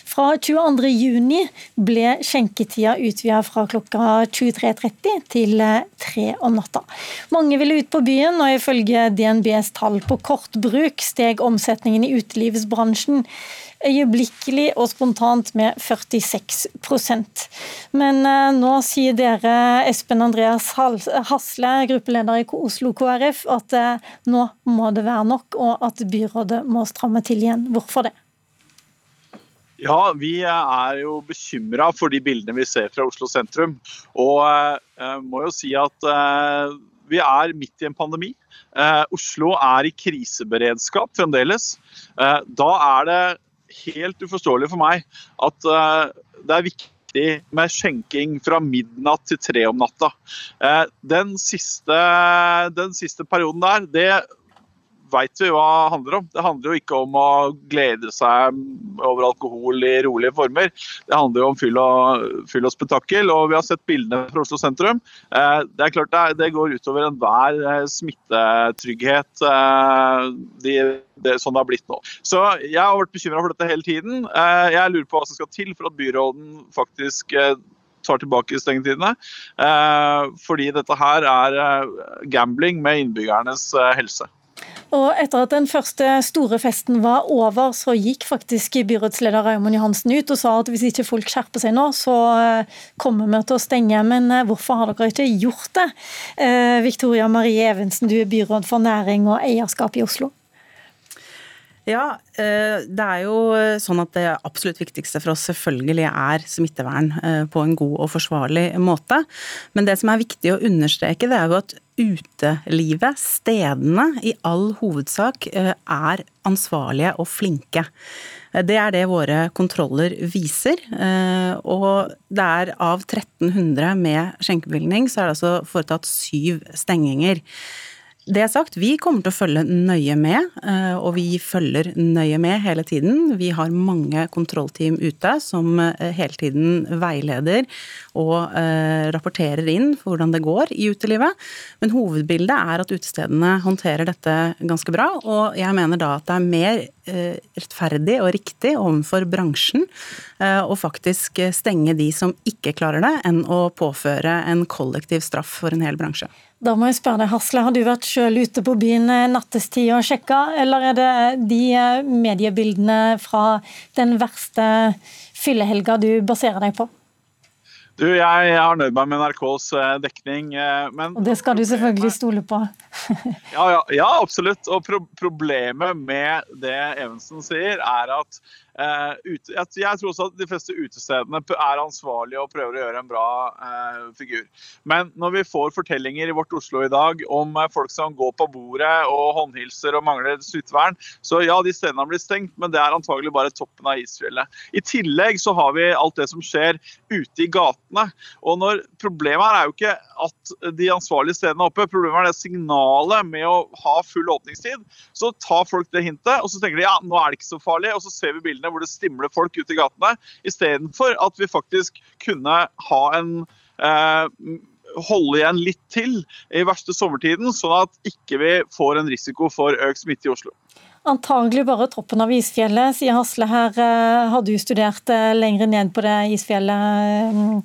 Fra 22.6 ble skjenketida utvida fra klokka 23.30 til 3 om natta. Mange ville ut på byen, og ifølge DNBs tall på kortbruk steg omsetningen i utelivsbransjen øyeblikkelig og spontant med 46% Men eh, nå sier dere, Espen Andreas Hasle, gruppeleder i Oslo KrF, at eh, nå må det være nok, og at byrådet må stramme til igjen. Hvorfor det? Ja, vi er jo bekymra for de bildene vi ser fra Oslo sentrum. Og jeg eh, må jo si at vi er midt i en pandemi. Oslo er i kriseberedskap fremdeles. da er det helt uforståelig for meg at uh, det er viktig med skjenking fra midnatt til tre om natta. Uh, den, siste, den siste perioden der, det veit vi hva det handler om. Det handler jo ikke om å glede seg over alkohol i rolige former. Det handler jo om fyll og, fyll og spetakkel. Og vi har sett bildene fra Oslo sentrum. Eh, det er klart det, går utover enhver eh, smittetrygghet. Eh, de, det, sånn det har blitt nå. Så jeg har vært bekymra for dette hele tiden. Jeg lurer på hva som skal til for at byråden faktisk tar tilbake stengetidene. Fordi dette her er gambling med innbyggernes helse. Og etter at den første store festen var over, så gikk faktisk byrådsleder Raymond Johansen ut og sa at hvis ikke folk skjerper seg nå, så eh, kommer vi til å stenge. Men eh, hvorfor har dere ikke gjort det? Eh, Victoria Marie Evensen, du er byråd for næring og eierskap i Oslo. Ja, det er jo sånn at det absolutt viktigste for oss selvfølgelig er smittevern på en god og forsvarlig måte. Men det som er viktig å understreke, det er jo at utelivet, stedene, i all hovedsak eh, er ansvarlige og flinke. Det er det våre kontroller viser. Eh, og det er av 1300 med skjenkebevilgning, så er det altså foretatt syv stenginger. Det er sagt, vi kommer til å følge nøye med, eh, og vi følger nøye med hele tiden. Vi har mange kontrollteam ute som eh, hele tiden veileder og eh, rapporterer inn for hvordan det går i utelivet. Men hovedbildet er at utestedene håndterer dette ganske bra, og jeg mener da at det er mer rettferdig og riktig overfor bransjen å faktisk stenge de som ikke klarer det, enn å påføre en kollektiv straff for en hel bransje. Da må jeg spørre deg, Hasle, Har du vært sjøl ute på byen eh, nattestid og sjekka, eller er det de eh, mediebildene fra den verste fyllehelga du baserer deg på? Du, jeg, har nøyd meg med NRKs dekning. Men og det skal du selvfølgelig stole på? ja, ja, ja, absolutt. Og pro problemet med det Evensen sier, er at ut, jeg, jeg, tror også at de fleste utestedene er ansvarlige og prøver å gjøre en bra uh, figur. Men når vi får fortellinger i vårt Oslo i dag om uh, folk som går på bordet og håndhilser og mangler smittevern, så ja, de stedene har blitt stengt, men det er antagelig bare toppen av isfjellet. I tillegg så har vi alt det som skjer ute i gatene. Og når, Problemet her er jo ikke at de ansvarlige stedene er oppe, problemet er det signalet med å ha full åpningstid. Så tar folk det hintet, og så tenker de ja, nå er det ikke så farlig, og så ser vi bildene hvor det stimler folk ut i gatene, istedenfor at vi faktisk kunne ha en eh, holde igjen litt til i verste sommertiden, sånn at ikke vi får en risiko for økt smitte i Oslo. Antagelig bare toppen av isfjellet, sier Hasle her. Eh, har du studert lengre lenger ned på det isfjellet, mm,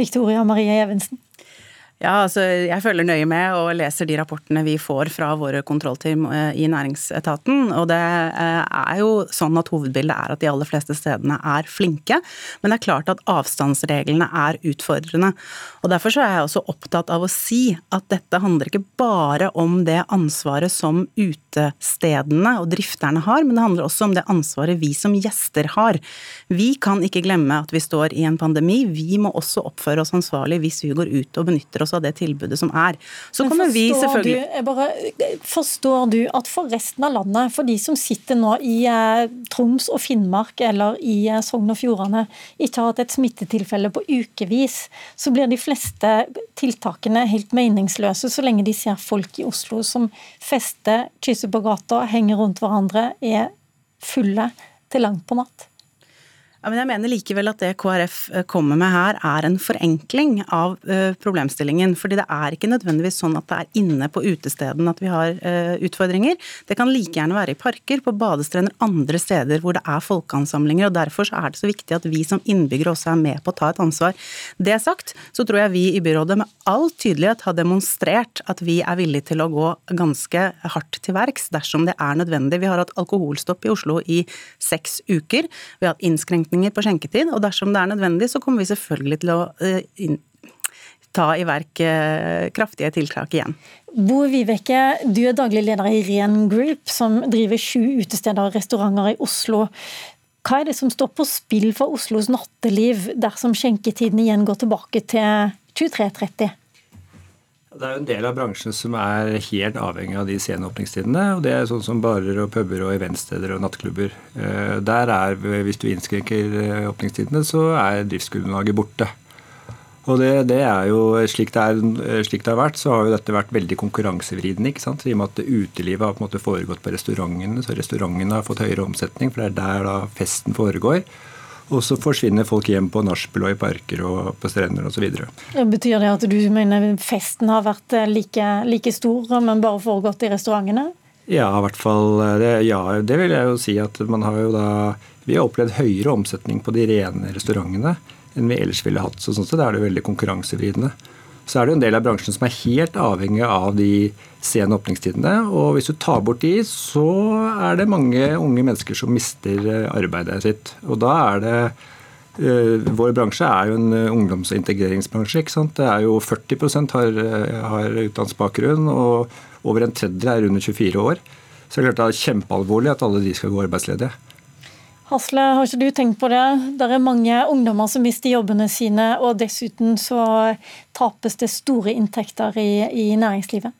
Victoria Marie Evensen? Ja, altså jeg følger nøye med og leser de rapportene vi får fra våre kontrollteam eh, i næringsetaten. Og det eh, er jo sånn at hovedbildet er at de aller fleste stedene er flinke. Men det er klart at avstandsreglene er utfordrende. Og derfor så er jeg også opptatt av å si at dette handler ikke bare om det ansvaret som utestedene og drifterne har, men det handler også om det ansvaret vi som gjester har. Vi kan ikke glemme at vi står i en pandemi. Vi må også oppføre oss ansvarlig hvis vi går ut og benytter oss oss av det tilbudet som er. Så kommer vi selvfølgelig du, bare, Forstår du at for resten av landet, for de som sitter nå i eh, Troms og Finnmark eller i eh, Sogn og Fjordane, ikke har hatt et smittetilfelle på ukevis, så blir de fleste tiltakene helt meningsløse så lenge de ser folk i Oslo som fester, kysser på gata, henger rundt hverandre, er fulle til langt på natt? Ja, men jeg mener likevel at det KrF eh, kommer med her er en forenkling av uh, problemstillingen. fordi det er ikke nødvendigvis sånn at det er inne på utestedene at vi har uh, utfordringer. Det kan like gjerne være i parker, på badestrender, andre steder hvor det er folkeansamlinger. og Derfor er det så viktig at vi som innbyggere også er med på å ta et ansvar. Det sagt, så tror jeg vi i byrådet med all tydelighet har demonstrert at vi er villige til å gå ganske hardt til verks dersom det er nødvendig. Vi har hatt alkoholstopp i Oslo i seks uker. Vi har hatt innskrenkninger begrensninger på skjenketid, og dersom det er nødvendig, så kommer vi selvfølgelig til å uh, ta i verk uh, kraftige tiltak igjen. Bo Vibeke, du er daglig leder i Ren Group, som driver sju utesteder og restauranter i Oslo. Hva er det som står på spill for Oslos natteliv dersom skjenketiden igjen går tilbake til 23.30? Det er jo en del av bransjen som er helt avhengig av de sceneåpningstidene. og Det er sånn som barer og puber og eventsteder og nattklubber. Eh, der er, Hvis du innskrenker eh, åpningstidene, så er driftsgrunnlaget borte. Og det, det, er jo, slik det, er, eh, slik det, har vært, så har jo dette vært veldig konkurransevridende. ikke sant? I og med at utelivet har på en måte foregått på restaurantene, så restaurantene har fått høyere omsetning, for det er der da festen foregår. Og så forsvinner folk hjem på nachspiel og i parker og på strender osv. Betyr det at du mener festen har vært eh, like, like stor, men bare foregått i restaurantene? Ja, i hvert fall. Eh, det, ja, det vil jeg jo si at man har jo da Vi har opplevd høyere omsetning på de rene restaurantene enn vi ellers ville hatt. Så sånn sett er det veldig konkurransevridende. Så er det en del av bransjen som er helt avhengig av de sene åpningstidene. Og hvis du tar bort de, så er det mange unge mennesker som mister eh, arbeidet sitt. Og da er det eh, vår bransje er jo en ungdoms- og integreringsbransje. ikke sant? Det er jo 40% har, har utdanningsbakgrunn, og over en tredjedel er under 24 år. Så det er klart det er kjempealvorlig at alle de skal gå arbeidsledige. Hasle, har ikke du tenkt på det? Det er mange ungdommer som mister jobbene sine, og dessuten så tapes det store inntekter i, i næringslivet.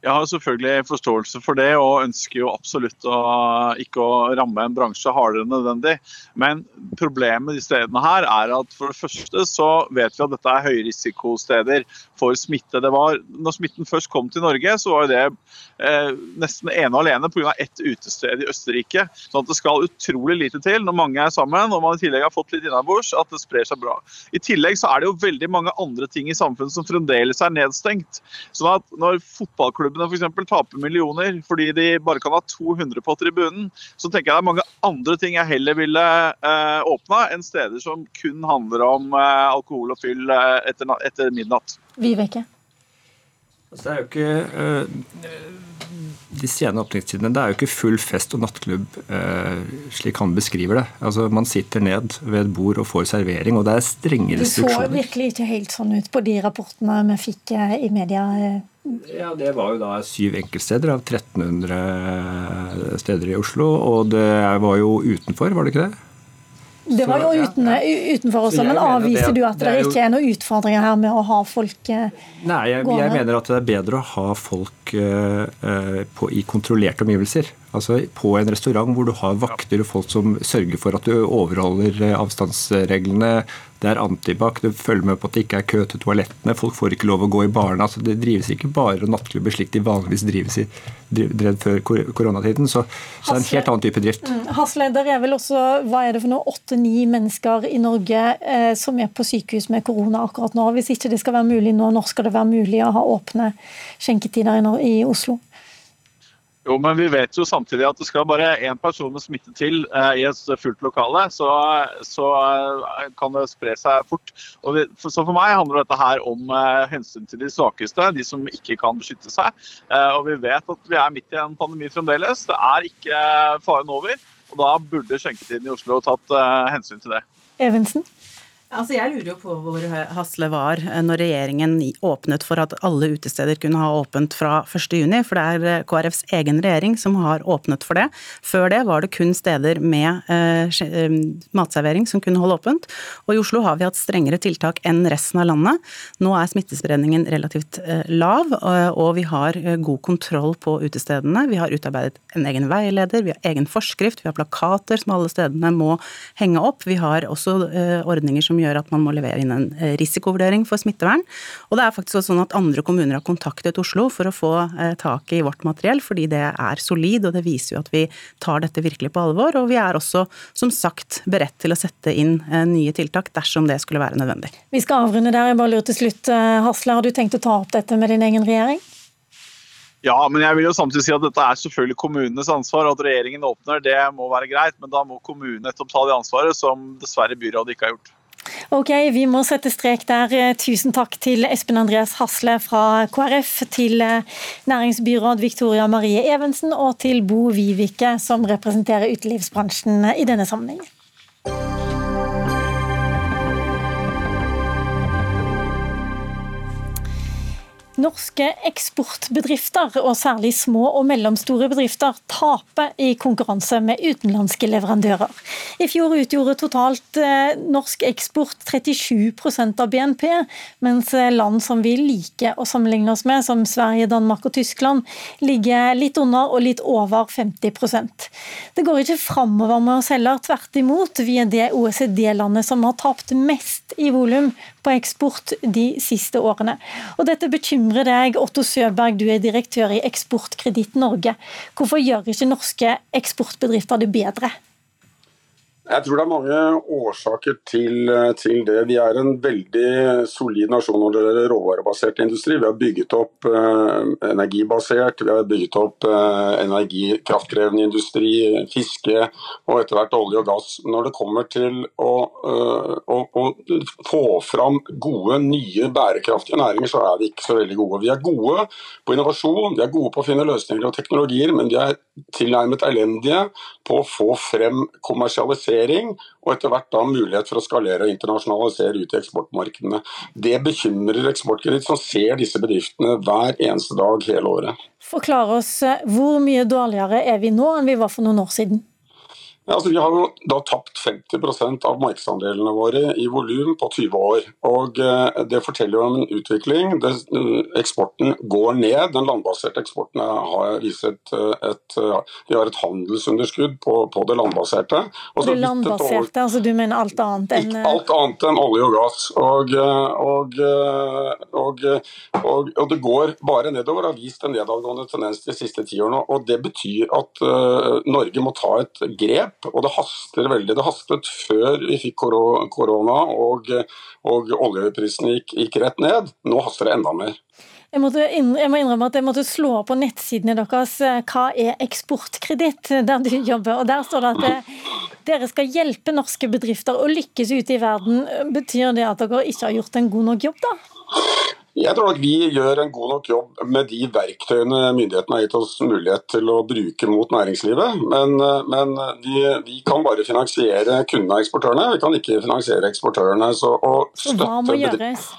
Jeg har selvfølgelig forståelse for det, og ønsker jo absolutt å, ikke å ramme en bransje hardere enn nødvendig. Men problemet i de stedene her er at for det første så vet vi at dette er høyrisikosteder for smitte. Det var, når smitten først kom til Norge, så var det eh, nesten ene og alene pga. ett utested i Østerrike. sånn at det skal utrolig lite til når mange er sammen og man i tillegg har fått litt innabords, at det sprer seg bra. I tillegg så er det jo veldig mange andre ting i samfunnet som fremdeles er nedstengt. sånn at når fotballklubben fotballklubbene f.eks. taper millioner fordi de bare kan ha 200 på tribunen, så tenker jeg det er mange andre ting jeg heller ville eh, åpna enn steder som kun handler om eh, alkohol og fyll eh, etter, etter midnatt. Vibeke? Altså, det er jo ikke øh, De sene åpningstidene det er jo ikke full fest og nattklubb øh, slik han beskriver det. Altså, Man sitter ned ved et bord og får servering, og det er strenge restriksjoner. Det så virkelig ikke helt sånn ut på de rapportene vi fikk i media ja, Det var jo da syv enkeltsteder av 1300 steder i Oslo. Og det var jo utenfor, var det ikke det? Det var jo uten, utenfor også, men avviser du at det, ikke er noen utfordringer her med å ha folk gående? Nei, jeg, jeg mener at det er bedre å ha folk uh, på, i kontrollerte omgivelser. Altså På en restaurant hvor du har vakter og folk som sørger for at du overholder avstandsreglene, det er antibac, du følger med på at det ikke er kø til toalettene, folk får ikke lov å gå i barna. så det drives ikke bare nattklubber slik de vanligvis drives i, drev før koronatiden. Så, så, det er en helt annen type drift. Mm. Hasle, der er vel også hva er det for noe, åtte-ni mennesker i Norge eh, som er på sykehus med korona akkurat nå. Hvis ikke det skal være mulig nå, når skal det være mulig å ha åpne skjenketider i, i Oslo? Jo, men vi vet jo samtidig at det skal bare én person med smitte til eh, i et fullt lokale, så, så eh, kan det spre seg fort. Vi, for, så for meg handler dette her om eh, hensyn til de svakeste, de som ikke kan beskytte seg. Eh, og vi vet at vi er midt i en pandemi fremdeles. Det er ikke faren over. Og da burde skjenketiden i Oslo tatt eh, hensyn til det. Evensen? Altså jeg lurer jo på hvor Hasle var eh, når regjeringen åpnet for at alle utesteder kunne ha åpent fra 1.6, for det er eh, KrFs egen regjering som har åpnet for det. Før det var det kun steder med eh, matservering som kunne holde åpent. Og i Oslo har vi hatt strengere tiltak enn resten av landet. Nå er smittespredningen relativt eh, lav, og vi har god kontroll på utestedene. Vi har utarbeidet en egen veileder, vi har egen forskrift, vi har plakater som alle stedene må henge opp. Vi har også eh, ordninger som gjør at man må levere inn en eh, risikovurdering for smittevern. Og det er faktisk også sånn at andre kommuner har kontaktet Oslo for å få eh, tak i vårt materiell, fordi det er solid, og det viser jo at vi tar dette virkelig på alvor. Og vi er også, som sagt, beredt til å sette inn eh, nye tiltak dersom det skulle være nødvendig. Vi skal avrunde der. Jeg bare lurer til slutt, Hasle, har du tenkt å ta opp dette med din egen regjering? Ja, men jeg vil jo samtidig si at dette er selvfølgelig kommunenes ansvar. At regjeringen åpner, det må være greit, men da må kommunen nettopp ta det ansvaret som dessverre byrådet ikke har gjort. Ok, vi må sette strek der. Tusen takk til Espen Andreas Hasle fra KrF, til eh, næringsbyråd Victoria Marie Evensen og til Bo Vivike, som representerer utelivsbransjen i denne sammenhengen. Norske eksportbedrifter, og særlig små og mellomstore bedrifter, taper i konkurranse med utenlandske leverandører. I fjor utgjorde totalt eh, norsk eksport 37% av BNP, mens land som vi liker å sammenligne oss med, som Sverige, Danmark og Tyskland, ligger litt under og litt over 50% Det går ikke framover med oss heller, tvert imot. Vi er det OECD-landet som har tapt mest i volum på eksport de siste årene. Og dette bekymrer deg, Otto Søberg, du er direktør i Eksportkreditt Norge. Hvorfor gjør ikke norske eksportbedrifter det bedre? Jeg tror det er mange årsaker til, til, det. Vi er en veldig solid nasjon når det gjelder råvarebasert industri. Vi har bygget opp eh, energibasert, vi har bygget opp eh, energikraftkrevende industri, fiske og etter hvert olje og gass. Når det kommer til å, eh, å, å, få fram gode, nye, bærekraftige næringer, så er vi ikke så veldig gode. Vi er gode på innovasjon, vi er gode på å finne løsninger og teknologier, men vi er tilnærmet elendige på å få frem kommersialisering digitalisering, og etter hvert da mulighet for å skalere og internasjonalisere ut i eksportmarkedene. Det bekymrer Eksportkreditt, som ser disse bedriftene hver eneste dag hele året. Forklar oss, eh, hvor mye dårligere er vi nå enn vi var for noen år siden? Altså, vi har jo da tapt 50% av markedsandelene våre i volum på 20 år. og eh, Det forteller jo om en utvikling. Det, eh, eksporten går ned. Den landbaserte eksporten har vist et, Vi har et handelsunderskudd på, på det landbaserte. Også det landbaserte, altså du mener alt annet enn alt annet enn olje og gass. Og, og, og, og, det går bare nedover. Har vist en nedadgående tendens de siste ti årene. og Det betyr at Norge må ta et grep og det haster veldig. Det hastet før vi fikk korona og, og oljeprisene gikk, gikk, rett ned. Nå haster det enda mer. Jeg, måtte, jeg, må innrømme at jeg måtte slå på nettsidene deres eh, hva er eksportkreditt, der du jobber. og Der står det at det, eh, dere skal hjelpe norske bedrifter å lykkes ute i verden. Betyr det at dere ikke har gjort en god nok jobb, da? Jeg tror nok vi gjør en god nok jobb med de verktøyene myndighetene har gitt oss mulighet til å bruke mot næringslivet. Men, men vi, vi, kan bare finansiere kundene og eksportørene. Vi kan ikke finansiere eksportørene. Så, så hva må gjøres?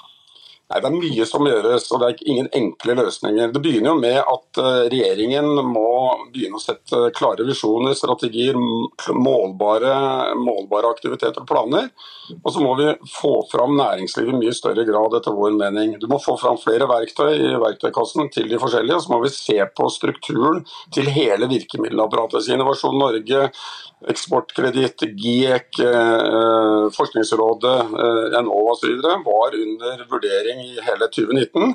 Nei, Det er mye som gjøres, og det er ingen enkle løsninger. Det begynner jo med at eh, regjeringen må begynne å sette klare visjoner, strategier, målbare, målbare aktiviteter og planer. Og så må vi få fram næringslivet i mye større grad, etter vår mening. Du må få fram flere verktøy i verktøykassen til de forskjellige, og så må vi se på strukturen til hele virkemiddelapparatet. Innovasjon Norge, Eksportkreditt, GIEK, eh, Forskningsrådet, eh, Enova osv. var under vurdering i hele 2019.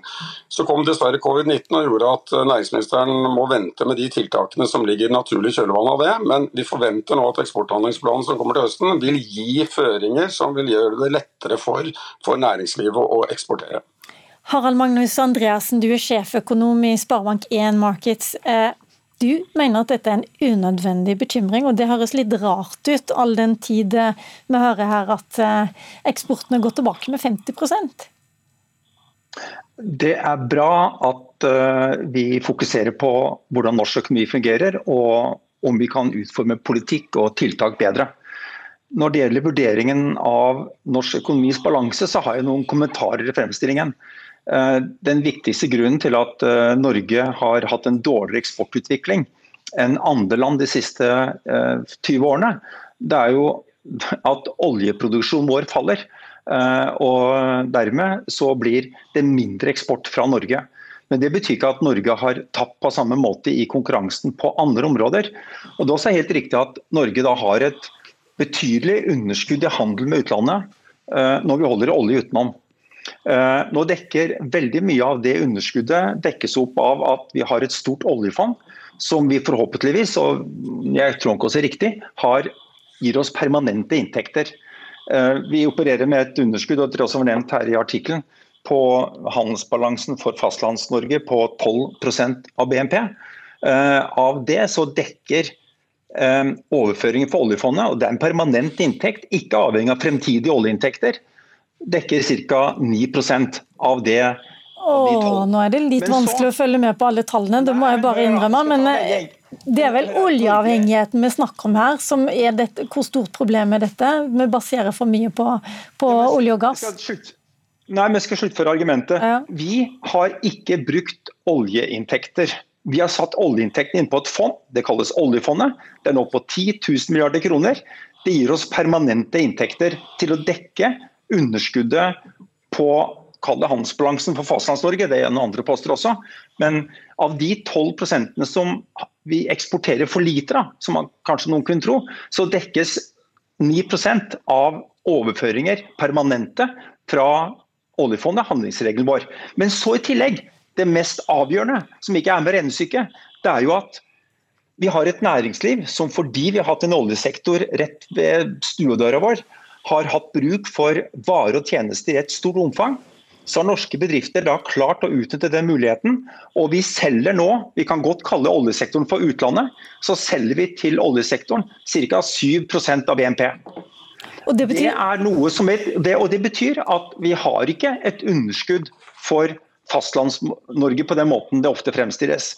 Så kom dessverre covid-19 og gjorde at eh, næringsministeren må vente med de tiltakene som ligger naturlig i kjølvannet av det. Men vi forventer nå at eksporthandlingsplanen som kommer til høsten vil gi føringer som vil gjøre det lettere for, for næringslivet å eksportere. Harald Magnus Andreassen, du er sjeføkonom i Sparebank1 Markets. Du mener at dette er en unødvendig bekymring, og det høres litt rart ut, all den tid eh, vi hører her at eh, eksporten har gått tilbake med 50 Det er bra at eh, vi fokuserer på hvordan norsk økonomi fungerer, og om vi kan utforme politikk og tiltak bedre. Når det gjelder vurderingen av norsk økonomis balanse, så har jeg noen kommentarer i fremstillingen. Eh, den viktigste grunnen til at eh, Norge har hatt en dårligere eksportutvikling enn andre land de siste 20 eh, årene, det er jo at oljeproduksjonen vår faller. Og dermed så blir det mindre eksport fra Norge. Men det betyr ikke at Norge har tapt på samme måte i konkurransen på andre områder. Og Det er også helt riktig at Norge da har et betydelig underskudd i handel med utlandet når vi holder olje utenom. Eh, nå dekker veldig mye av det underskuddet dekkes opp av at vi har et stort oljefond som vi forhåpentligvis, og jeg tror ikke også riktig, har, gir oss permanente inntekter. Eh, vi opererer med et underskudd og det er også nevnt her i artikkelen, på handelsbalansen for Fastlands-Norge på 12% av BNP. Eh, av det så dekker overføringen for oljefondet, og det er en permanent inntekt, ikke avhengig av fremtidige oljeinntekter, dekker ca. 9% av det. Åh, nå er det litt så, vanskelig å følge med på alle tallene, det må jeg bare innrømme. Men eh, det er vel oljeavhengigheten vi snakker om her, som er dette, hvor stort problemet er dette? Vi baserer for mye på, på olje og gass. Nei, vi skal sluttføre argumentet. Ja. Vi har ikke brukt oljeinntekter. Vi har satt oljeinntektene inn på et fond, det kalles oljefondet. Det er nå på 10 000 milliarder kroner. Det gir oss permanente inntekter til å dekke underskuddet på handelsbalansen for Fastlands-Norge, det er noen andre poster også. Men av de 12% som vi eksporterer for lite da, som man, kanskje noen kunne tro, så dekkes 9% av overføringer permanente fra oljefondet, handlingsregelen vår. Men så i tillegg, det mest avgjørende, som ikke er med regnestykket, det er jo at vi har et næringsliv som fordi vi har hatt en oljesektor rett ved stuedøra vår, har hatt bruk for varer og tjenester i et stort omfang, så har norske bedrifter da klart å utnytte den muligheten. Og vi selger nå, vi kan godt kalle oljesektoren for utlandet, så selger vi til oljesektoren ca. 7% av BNP. Og det, betyr... det, er det, og det betyr at vi har ikke et underskudd for Fastlands-Norge på den måten det ofte fremstilles.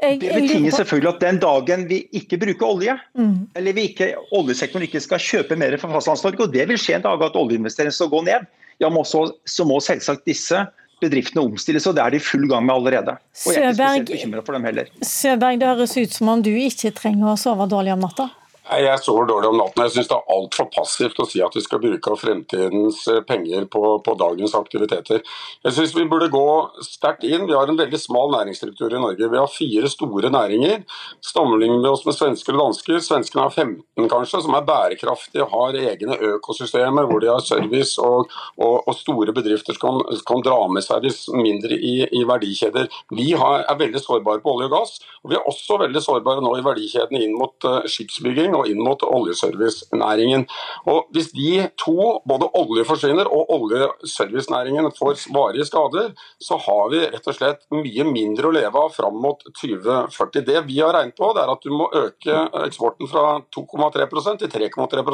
Det betinger selvfølgelig at den dagen vi ikke bruker olje, mm. eller vi ikke, oljesektoren ikke skal kjøpe mer fra Fastlands-Norge, og det vil skje en dag at oljeinvesteringene skal gå ned, ja, må så, så må selvsagt disse bedriftene omstilles, og det er de i full gang med allerede. Og jeg er ikke spesielt bekymra for dem heller. Søberg, det høres ut som om du ikke trenger å sove dårlig om natta? Jeg sover dårlig om natten. Jeg syns det er altfor passivt å si at vi skal bruke fremtidens eh, penger på, på dagens aktiviteter. Jeg syns vi burde gå sterkt inn. Vi har en veldig smal næringsstruktur i Norge. Vi har fire store næringer. Sammenligner vi oss med svensker og dansker, svenskene har 15 kanskje, som er bærekraftige, har egne økosystemer hvor de har service og, og, og store bedrifter som kan, kan, dra med seg de mindre i, i verdikjeder. Vi har, er veldig sårbare på olje og gass, og vi er også veldig sårbare nå i verdikjedene inn mot uh, skipsbygging og inn mot oljeservicenæringen. Og Hvis de to, både olje forsvinner og oljeservicenæringen får varige skader, så har vi rett og slett mye mindre å leve av fram mot 2040. Det vi har regnet på, det er at du må øke eksporten fra 2,3% til 3,3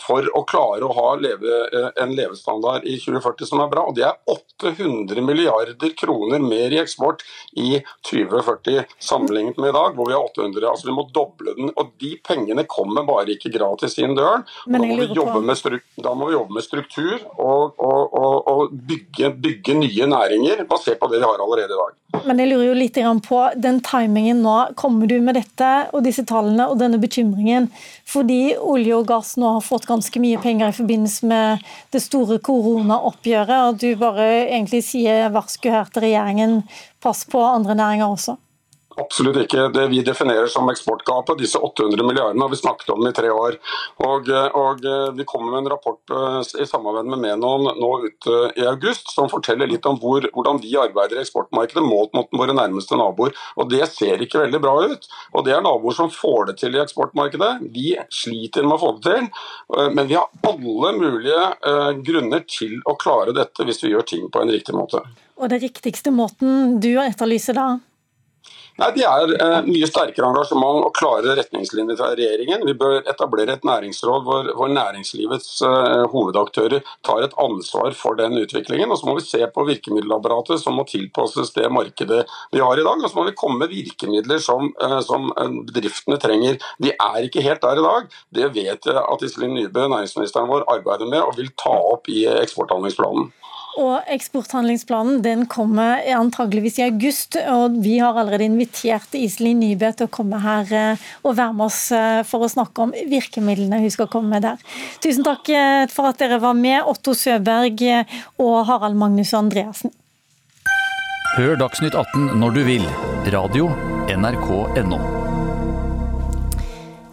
for å klare å ha leve, en levestandard i 2040 som er bra. Og det er 800 milliarder kroner mer i eksport i 2040 sammenlignet med i dag, hvor vi har 800. Altså vi må doble den. Og de pengene kommer bare ikke gratis inn døren. Da må, da, må vi jobbe med struktur og, og, og, og bygge, bygge, nye næringer basert på det vi har allerede i dag. Men jeg lurer jo litt på den timingen nå. Kommer du med dette og disse tallene og denne bekymringen fordi olje og gass nå har fått ganske mye penger i forbindelse med det store koronaoppgjøret, og du bare egentlig sier varsku her til regjeringen, pass på andre næringer også? Absolutt ikke. Det vi definerer som eksportgapet, disse 800 milliardene, har vi snakket om i tre år. Og, og Vi kommer med en rapport eh, i samarbeid med Menon nå ut i august som forteller litt om hvor, hvordan vi arbeider i eksportmarkedet målt mot våre nærmeste naboer. Og Det ser ikke veldig bra ut. Og Det er naboer som får det til i eksportmarkedet. Vi sliter med å få det til. Eh, men vi har alle mulige eh, grunner til å klare dette hvis vi gjør ting på en riktig måte. Og det riktigste måten du etterlyser da? Nei, Det er eh, mye sterkere engasjement og klare retningslinjer fra regjeringen. Vi bør etablere et næringsråd hvor, hvor næringslivets eh, hovedaktører tar et ansvar for den utviklingen. Og Så må vi se på virkemiddelapparatet som må tilpasses det markedet vi har i dag. Og så må vi komme med virkemidler som, eh, som eh, bedriftene trenger. Vi er ikke helt der i dag. Det vet jeg at Iselin Nybø, næringsministeren vår, arbeider med og vil ta opp i eksporthandlingsplanen. Og Eksporthandlingsplanen den kommer antageligvis i august. og Vi har allerede invitert Iselin Nybø til å komme her eh, og være med oss eh, for å snakke om virkemidlene hun skal komme med der. Tusen takk eh, for at dere var med, Otto Søberg og Harald Magnus Andreassen. Hør Dagsnytt 18 når du vil. Radio NRK.no.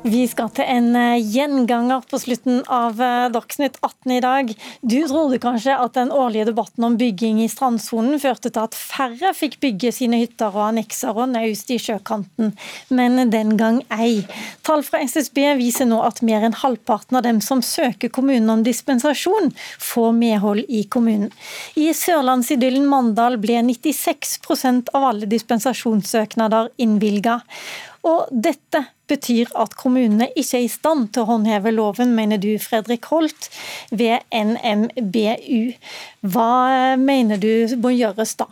Vi skal til en eh, gjenganger på slutten av eh, Dagsnytt 18 i dag. Du trodde kanskje at den årlige debatten om bygging i strandsonen førte til at færre fikk bygge sine hytter og annekser og naust i sjøkanten, men den gang ei. Tall fra SSB viser nå at mer enn halvparten av dem som søker kommunen om dispensasjon, får medhold i kommunen. I sørlandsidyllen Mandal ble 96% av alle dispensasjonssøknader innvilga. Og dette betyr at kommunene ikke er i stand til å håndheve loven, mener du Fredrik Holt ved NMBU. Hva mener du må gjøres da?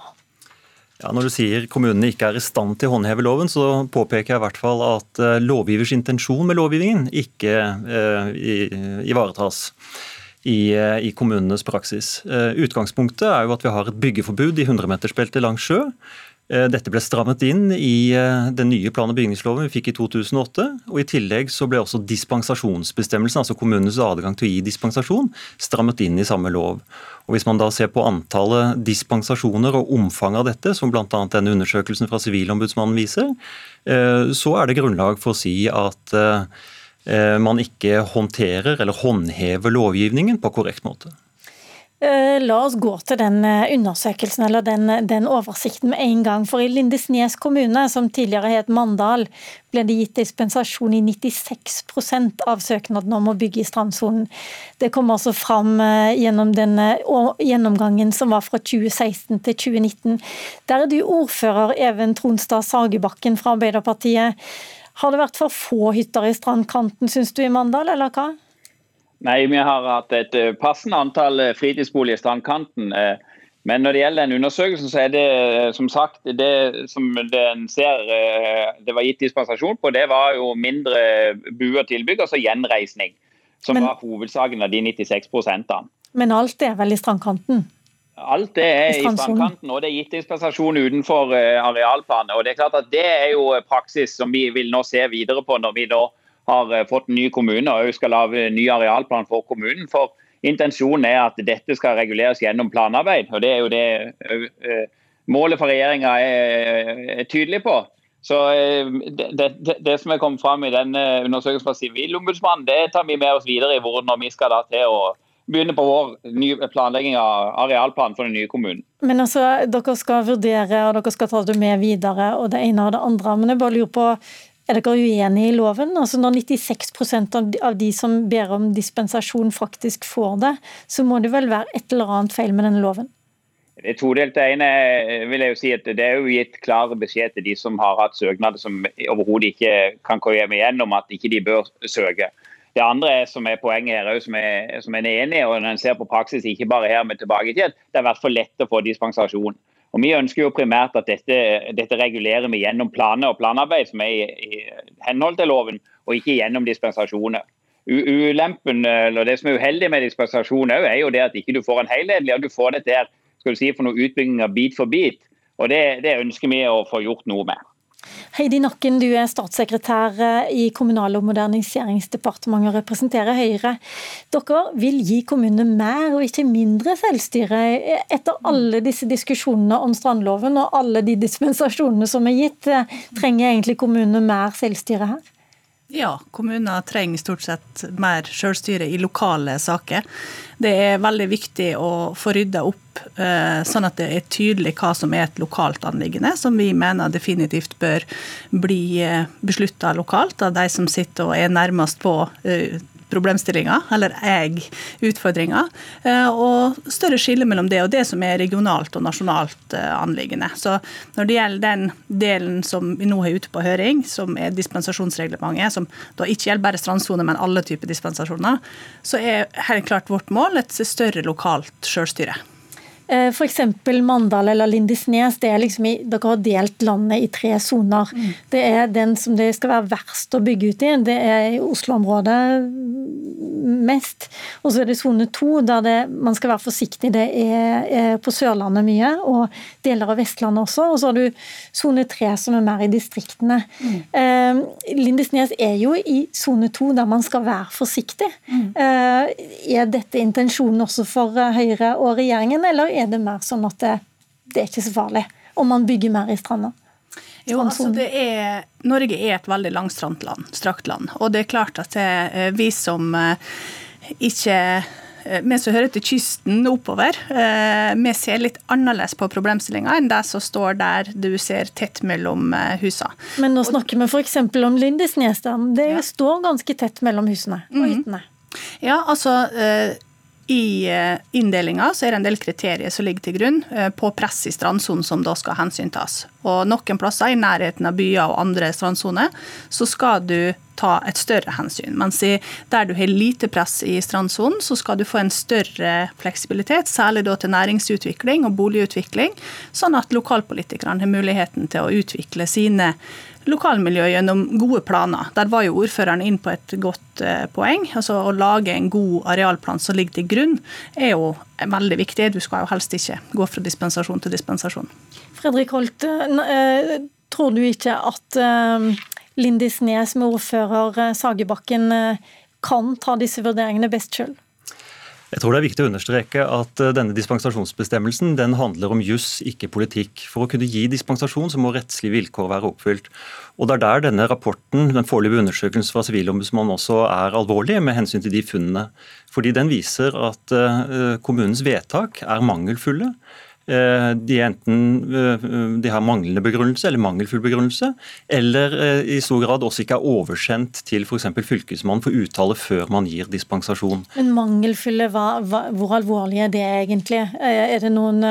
Ja, når du sier kommunene ikke er i stand til å håndheve loven, så påpeker jeg i hvert fall at eh, lovgivers intensjon med lovgivningen ikke eh, ivaretas. I, eh, i, kommunenes praksis. Utgangspunktet er jo at vi har et byggeforbud i 100-metersbeltet langs sjø. Eh, dette ble strammet inn i eh, den nye plan- og bygningsloven vi fikk i 2008. og I tillegg så ble også dispensasjonsbestemmelsen, altså kommunenes adgang til å gi dispensasjon, strammet inn i samme lov. Og Hvis man da ser på antallet dispensasjoner og omfanget av dette, som bl.a. denne undersøkelsen fra Sivilombudsmannen viser, eh, så er det grunnlag for å si at man ikke håndterer eller håndhever lovgivningen på korrekt måte. Eh, la oss gå til den eh, undersøkelsen eller den, den, oversikten med en gang. For i Lindesnes kommune, som tidligere het Mandal, ble det gitt dispensasjon i 96 av søknadene om å bygge i strandsonen. Det kom altså fram eh, gjennom den gjennomgangen som var fra 2016 til 2019. Der er du ordfører, Even Tronstad Sagebakken fra Arbeiderpartiet. Har det vært for få hytter i strandkanten, syns du, i Mandal, eller hva? Nei, vi har hatt et eh, passende antall eh, fritidsboliger i strandkanten. Eh, men når det gjelder den undersøkelsen, så er det som sagt det som den ser det var gitt dispensasjon på, det var jo mindre buer og tilbygg, altså gjenreisning. Som men, var hovedsaken av de 96 prosentene. Men alt er vel i strandkanten? Alt det er i strandkanten, og det er gitt dispensasjon utenfor arealplanet. Og Det er klart at det er jo praksis som vi vil nå se videre på når vi nå har fått fått ny kommune og skal lage ny arealplan for kommunen. For Intensjonen er at dette skal reguleres gjennom planarbeid. og Det er jo det uh, målet for regjeringa er, tydelig på. Så det, det, det, som er kommet fram i denne undersøkelsen fra Sivilombudsmannen, det tar vi med oss videre i hvordan vi skal da til å begynne på vår planlegging av arealplan for den nye kommunen. Men altså, Dere skal vurdere og dere skal ta det med videre, og det ene og det andre. Men jeg bare lurer på, er dere uenig i loven? Altså Når 96% av de som ber om dispensasjon faktisk får det, så må det vel være et eller annet feil med denne loven? Det todelte ene vil jeg jo si at det er jo gitt klar beskjed til de som har hatt søknader som overhodet ikke kan komme igjennom at ikke de bør søke. Det andre som er poenget her, som er, som er enig i, og når en ser på praksis, ikke bare her men tilbake i tid, det er i hvert fall lett å få dispensasjon. Og Vi ønsker jo primært at dette, dette regulerer vi gjennom planer og planarbeid som er i, i henhold til loven, og ikke gjennom dispensasjoner. Ulempen, eller Det som er uheldig med dispensasjon er jo det at ikke du får en helhetlig, og du får dette her, skal du si, for noe utbygginger bit for bit. Og det, det ønsker vi å få gjort noe med. Heidi Nakken, du er statssekretær eh, i Kommunal- og moderniseringsdepartementet og representerer Høyre. Dere vil gi kommunene mer og ikke mindre selvstyre. Etter alle disse diskusjonene om strandloven og alle de dispensasjonene som er gitt, eh, trenger egentlig kommunene mer selvstyre her? Ja, kommuner trenger stort sett mer selvstyre i lokale saker. Det er veldig viktig å få rydda opp, eh, sånn at det er tydelig hva som er et lokalt anliggende, som vi mener definitivt bør bli eh, beslutta lokalt av de som sitter og er nærmest på eh, problemstillinger, eller jeg utfordringer. Eh, og større skille mellom det og det som er regionalt og nasjonalt eh, anliggende. Så når det gjelder den delen som vi nå har ute på høring, som er dispensasjonsreglementet, som da ikke gjelder bare strandsone, men alle typer dispensasjoner, så er helt klart vårt mål et større lokalt selvstyre. Eh, F.eks. Mandal eller Lindesnes. det er liksom i, Dere har delt landet i tre soner. Mm. Det er den som det skal være verst å bygge ut i. Det er i Oslo-området mest. Og så er det sone to, der det, man skal være forsiktig. Det er, er, på Sørlandet mye, og deler av Vestlandet også. Og så har du sone tre, som er mer i distriktene. Mm. Eh, Lindesnes er jo i sone to, der man skal være forsiktig. Mm. Eh, er dette intensjonen også for Høyre og regjeringen, eller er er det mer sånn at det, det er ikke så farlig om man bygger mer i stranda? Jo, altså det er, Norge er et veldig langstrakt land, land. Og det er klart at det, eh, vi som eh, ikke eh, vi som hører til kysten oppover, vi ser litt annerledes på problemstillinga enn det som står der du ser tett mellom husene. Men nå snakker vi f.eks. om Lindesnes. Det ja. står ganske tett mellom husene og hyttene. Mm -hmm. Ja, altså i eh, inndelinga er det en del kriterier som ligger til grunn eh, på press i strandsonen som da skal hensyntas. Og noen plasser i nærheten av byer og andre strandsoner så skal du ta et større hensyn. Mens der du har lite press i strandsonen, så skal du få en større fleksibilitet, særlig da til næringsutvikling og boligutvikling, sånn at lokalpolitikerne har muligheten til å utvikle sine lokalmiljøet gjennom gode planer. Der var jo ordføreren inn på et godt eh, poeng. altså Å lage en god arealplan som ligger til grunn, er jo veldig viktig. Du skal jo helst ikke gå fra dispensasjon til dispensasjon. Fredrik Holt, eh, tror du ikke at eh, Lindisnes med ordfører Sagebakken kan ta disse vurderingene best sjøl? Jeg tror det er viktig å understreke at eh, denne dispensasjonsbestemmelsen den handler om juss, ikke politikk. For å kunne gi dispensasjon så må rettslige vilkår være oppfylt. Og Det er der denne rapporten, den foreløpige undersøkelsen fra Sivilombudsmannen også er alvorlig, med hensyn til de funnene. Fordi Den viser at eh, kommunens vedtak er mangelfulle. Eh, de enten eh, de har manglende begrunnelse eller mangelfull begrunnelse, eller eh, i stor grad også ikke er oversendt til f.eks. Fylkesmannen for uttale før man gir dispensasjon. Men mangelfulle, hvor alvorlig er det egentlig? Er det noen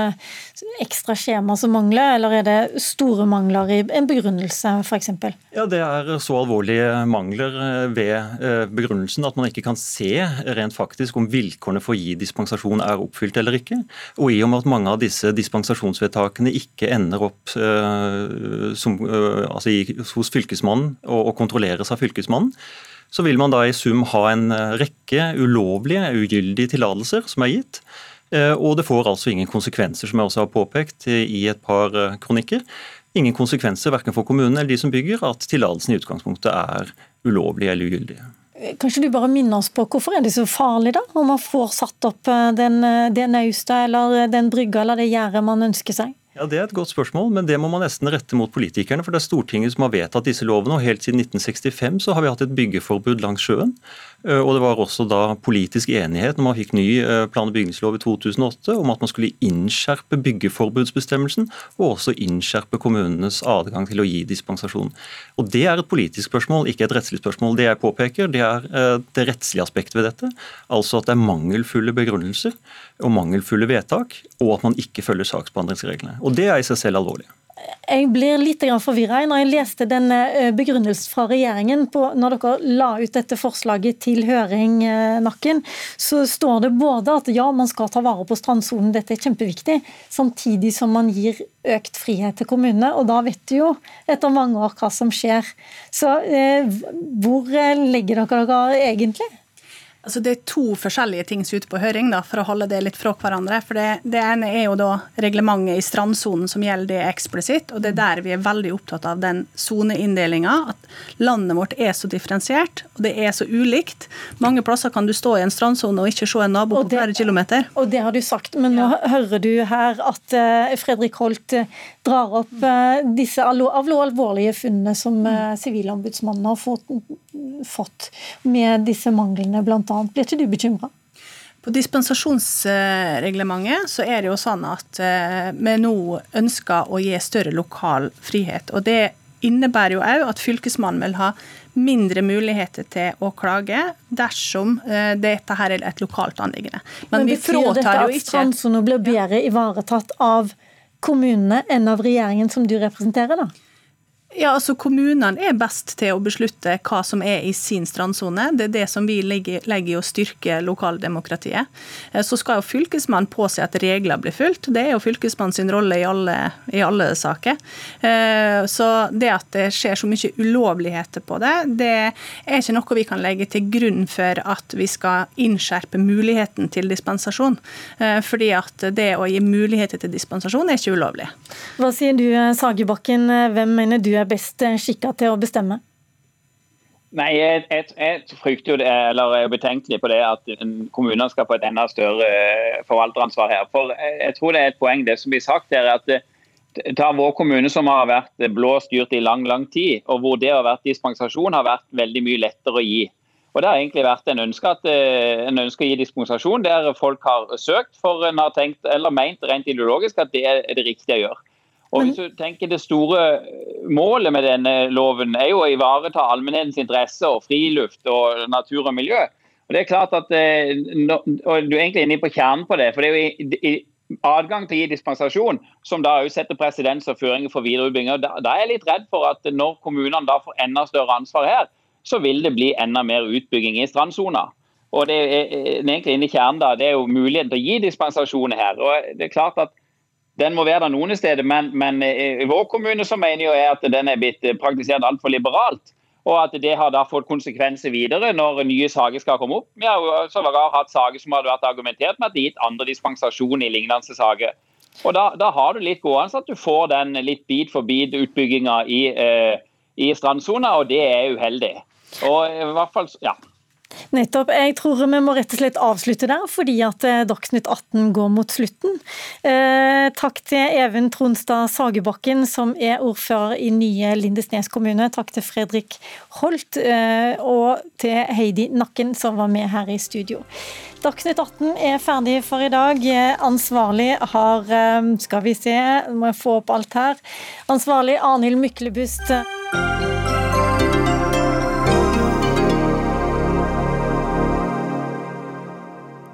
ekstra skjema som mangler, eller er det store mangler i en begrunnelse f.eks.? Ja, Det er så alvorlige mangler ved begrunnelsen at man ikke kan se rent faktisk om vilkårene for å gi dispensasjon er oppfylt eller ikke. Og i og med at mange av disse disse dispensasjonsvedtakene ikke ender opp eh, som, eh, altså i, hos fylkesmannen og, og, kontrolleres av fylkesmannen, så vil man da i sum ha en eh, rekke ulovlige, ugyldige tillatelser som er gitt. Eh, og det får altså ingen konsekvenser, som jeg også har påpekt i et par kronikker. Ingen konsekvenser verken for kommunen eller de som bygger, at tillatelsen i utgangspunktet er ulovlig eller ugyldig. Kanskje du bare minner oss på hvorfor er det så farlig, da? Om man får satt opp eh, den, eh, det naustet eller den brygga eller det gjerdet man ønsker seg? Ja, Det er et godt spørsmål, men det må man nesten rette mot politikerne. For det er Stortinget som har vedtatt disse lovene, og helt siden 1965 så har vi hatt et byggeforbud langs sjøen. Eh, og Det var også da politisk enighet når man fikk ny eh, plan- og bygningslov i 2008 om at man skulle innskjerpe byggeforbudsbestemmelsen og også innskjerpe kommunenes adgang til å gi dispensasjon. Og Det er et politisk spørsmål, ikke et rettslig spørsmål. Det jeg påpeker, det er eh, det rettslige aspektet ved dette. Altså at det er mangelfulle begrunnelser og mangelfulle vedtak, og at man ikke følger saksbehandlingsreglene. Og Det er i seg selv alvorlig jeg blir litt forvirra når jeg leste denne eh, begrunnelsen fra regjeringen på, når dere la ut dette forslaget til høring, eh, Nakken. Så står det både at ja, man skal ta vare på strandsonen, dette er kjempeviktig, samtidig som man gir økt frihet til kommunene. Og da vet du jo etter mange år hva som skjer. Så eh, hvor legger dere dere egentlig? Altså det er to forskjellige ting som er ute på høring, da, for å holde det litt fra hverandre. For det, det, ene er jo da reglementet i strandsonen som gjelder det eksplisitt. Og det er der vi er veldig opptatt av den soneinndelinga. At landet vårt er så differensiert, og det er så ulikt. Mange plasser kan du stå i en strandsone og ikke se en nabo på flere kilometer. Og det har du sagt, men nå hører du her at uh, Fredrik Holt uh, drar opp uh, disse alvorlige funnene som Sivilombudsmannen har fått, fått med disse manglene, annet. Blir ikke du bekymra? På dispensasjonsreglementet så er det jo sånn at eh, vi nå ønsker å gi større lokal frihet. og Det innebærer jo òg at Fylkesmannen vil ha mindre muligheter til å klage dersom eh, dette her er et lokalt anliggende. Men, Men betyr dette at strandsonen blir bedre ivaretatt av kommunene enn av regjeringen som du representerer, da? Ja, altså Kommunene er best til å beslutte hva som er i sin strandsone. Det er det som vi legger, i å styrke lokaldemokratiet. Eh, så skal jo Fylkesmannen påse at regler blir fulgt. Det er jo Fylkesmannens rolle i alle, i alle, saker. Eh, så det at det skjer så mye ulovligheter på det, det er ikke noe vi kan legge til grunn for at vi skal innskjerpe muligheten til dispensasjon. Eh, fordi at det å gi muligheter til dispensasjon er ikke ulovlig. Hva sier du, Sagebakken. Hvem mener du er best skikka til å bestemme? Nei, jeg, jeg frykter jo det, eller er betenkelig på det at kommunene skal få et enda større eh, forvalteransvar her. For Jeg tror det er et poeng det som blir sagt her, at eh, ta vår kommune som har vært blå styrt i lang lang tid, og hvor det har vært dispensasjon har vært veldig mye lettere å gi. Og Det har egentlig vært en ønske, at, eh, en ønske å gi dispensasjon der folk har søkt, for en har tenkt eller ment rent ideologisk at det er det riktige å gjøre. Og hvis du tenker Det store målet med denne loven er jo å ivareta allmennhetens interesse og friluft og natur og miljø. Og det er klart at, eh, og Du er egentlig inne på kjernen på det. for det er jo adgang til å gi dispensasjon, som da også setter presedens og føringer for videreutbygging. Da, da er jeg litt redd for at når kommunene da får enda større ansvar her, så vil det bli enda mer utbygging i strandsona. Og det er egentlig inne i kjernen da, det er jo muligheten til å gi dispensasjon her. og det er klart at den må være der noen steder, men, men, i vår kommune så mener jeg at den er blitt praktisert altfor liberalt. Og at det har da fått konsekvenser videre når nye saker skal komme opp. Vi har jo sågar hatt saker som hadde vært argumentert med at det gitt andre dispensasjon i lignende saker. Og da, da, har du litt gående at du får den litt bit for bit-utbygginga i, eh, i strandsona, og det er uheldig. Og i hvert fall, ja. Nettopp. Jeg tror vi må rett og slett avslutte der, fordi at eh, Dagsnytt 18 går mot slutten. Eh, takk til Even Tronstad Sagebakken, som er ordfører i nye Lindesnes kommune. Takk til Fredrik Holt, eh, og til Heidi Nakken, som var med her i studio. Dagsnytt 18 er ferdig for i dag. Ansvarlig har eh, Skal vi se, må jeg få opp alt her. Ansvarlig Arnhild Myklebust.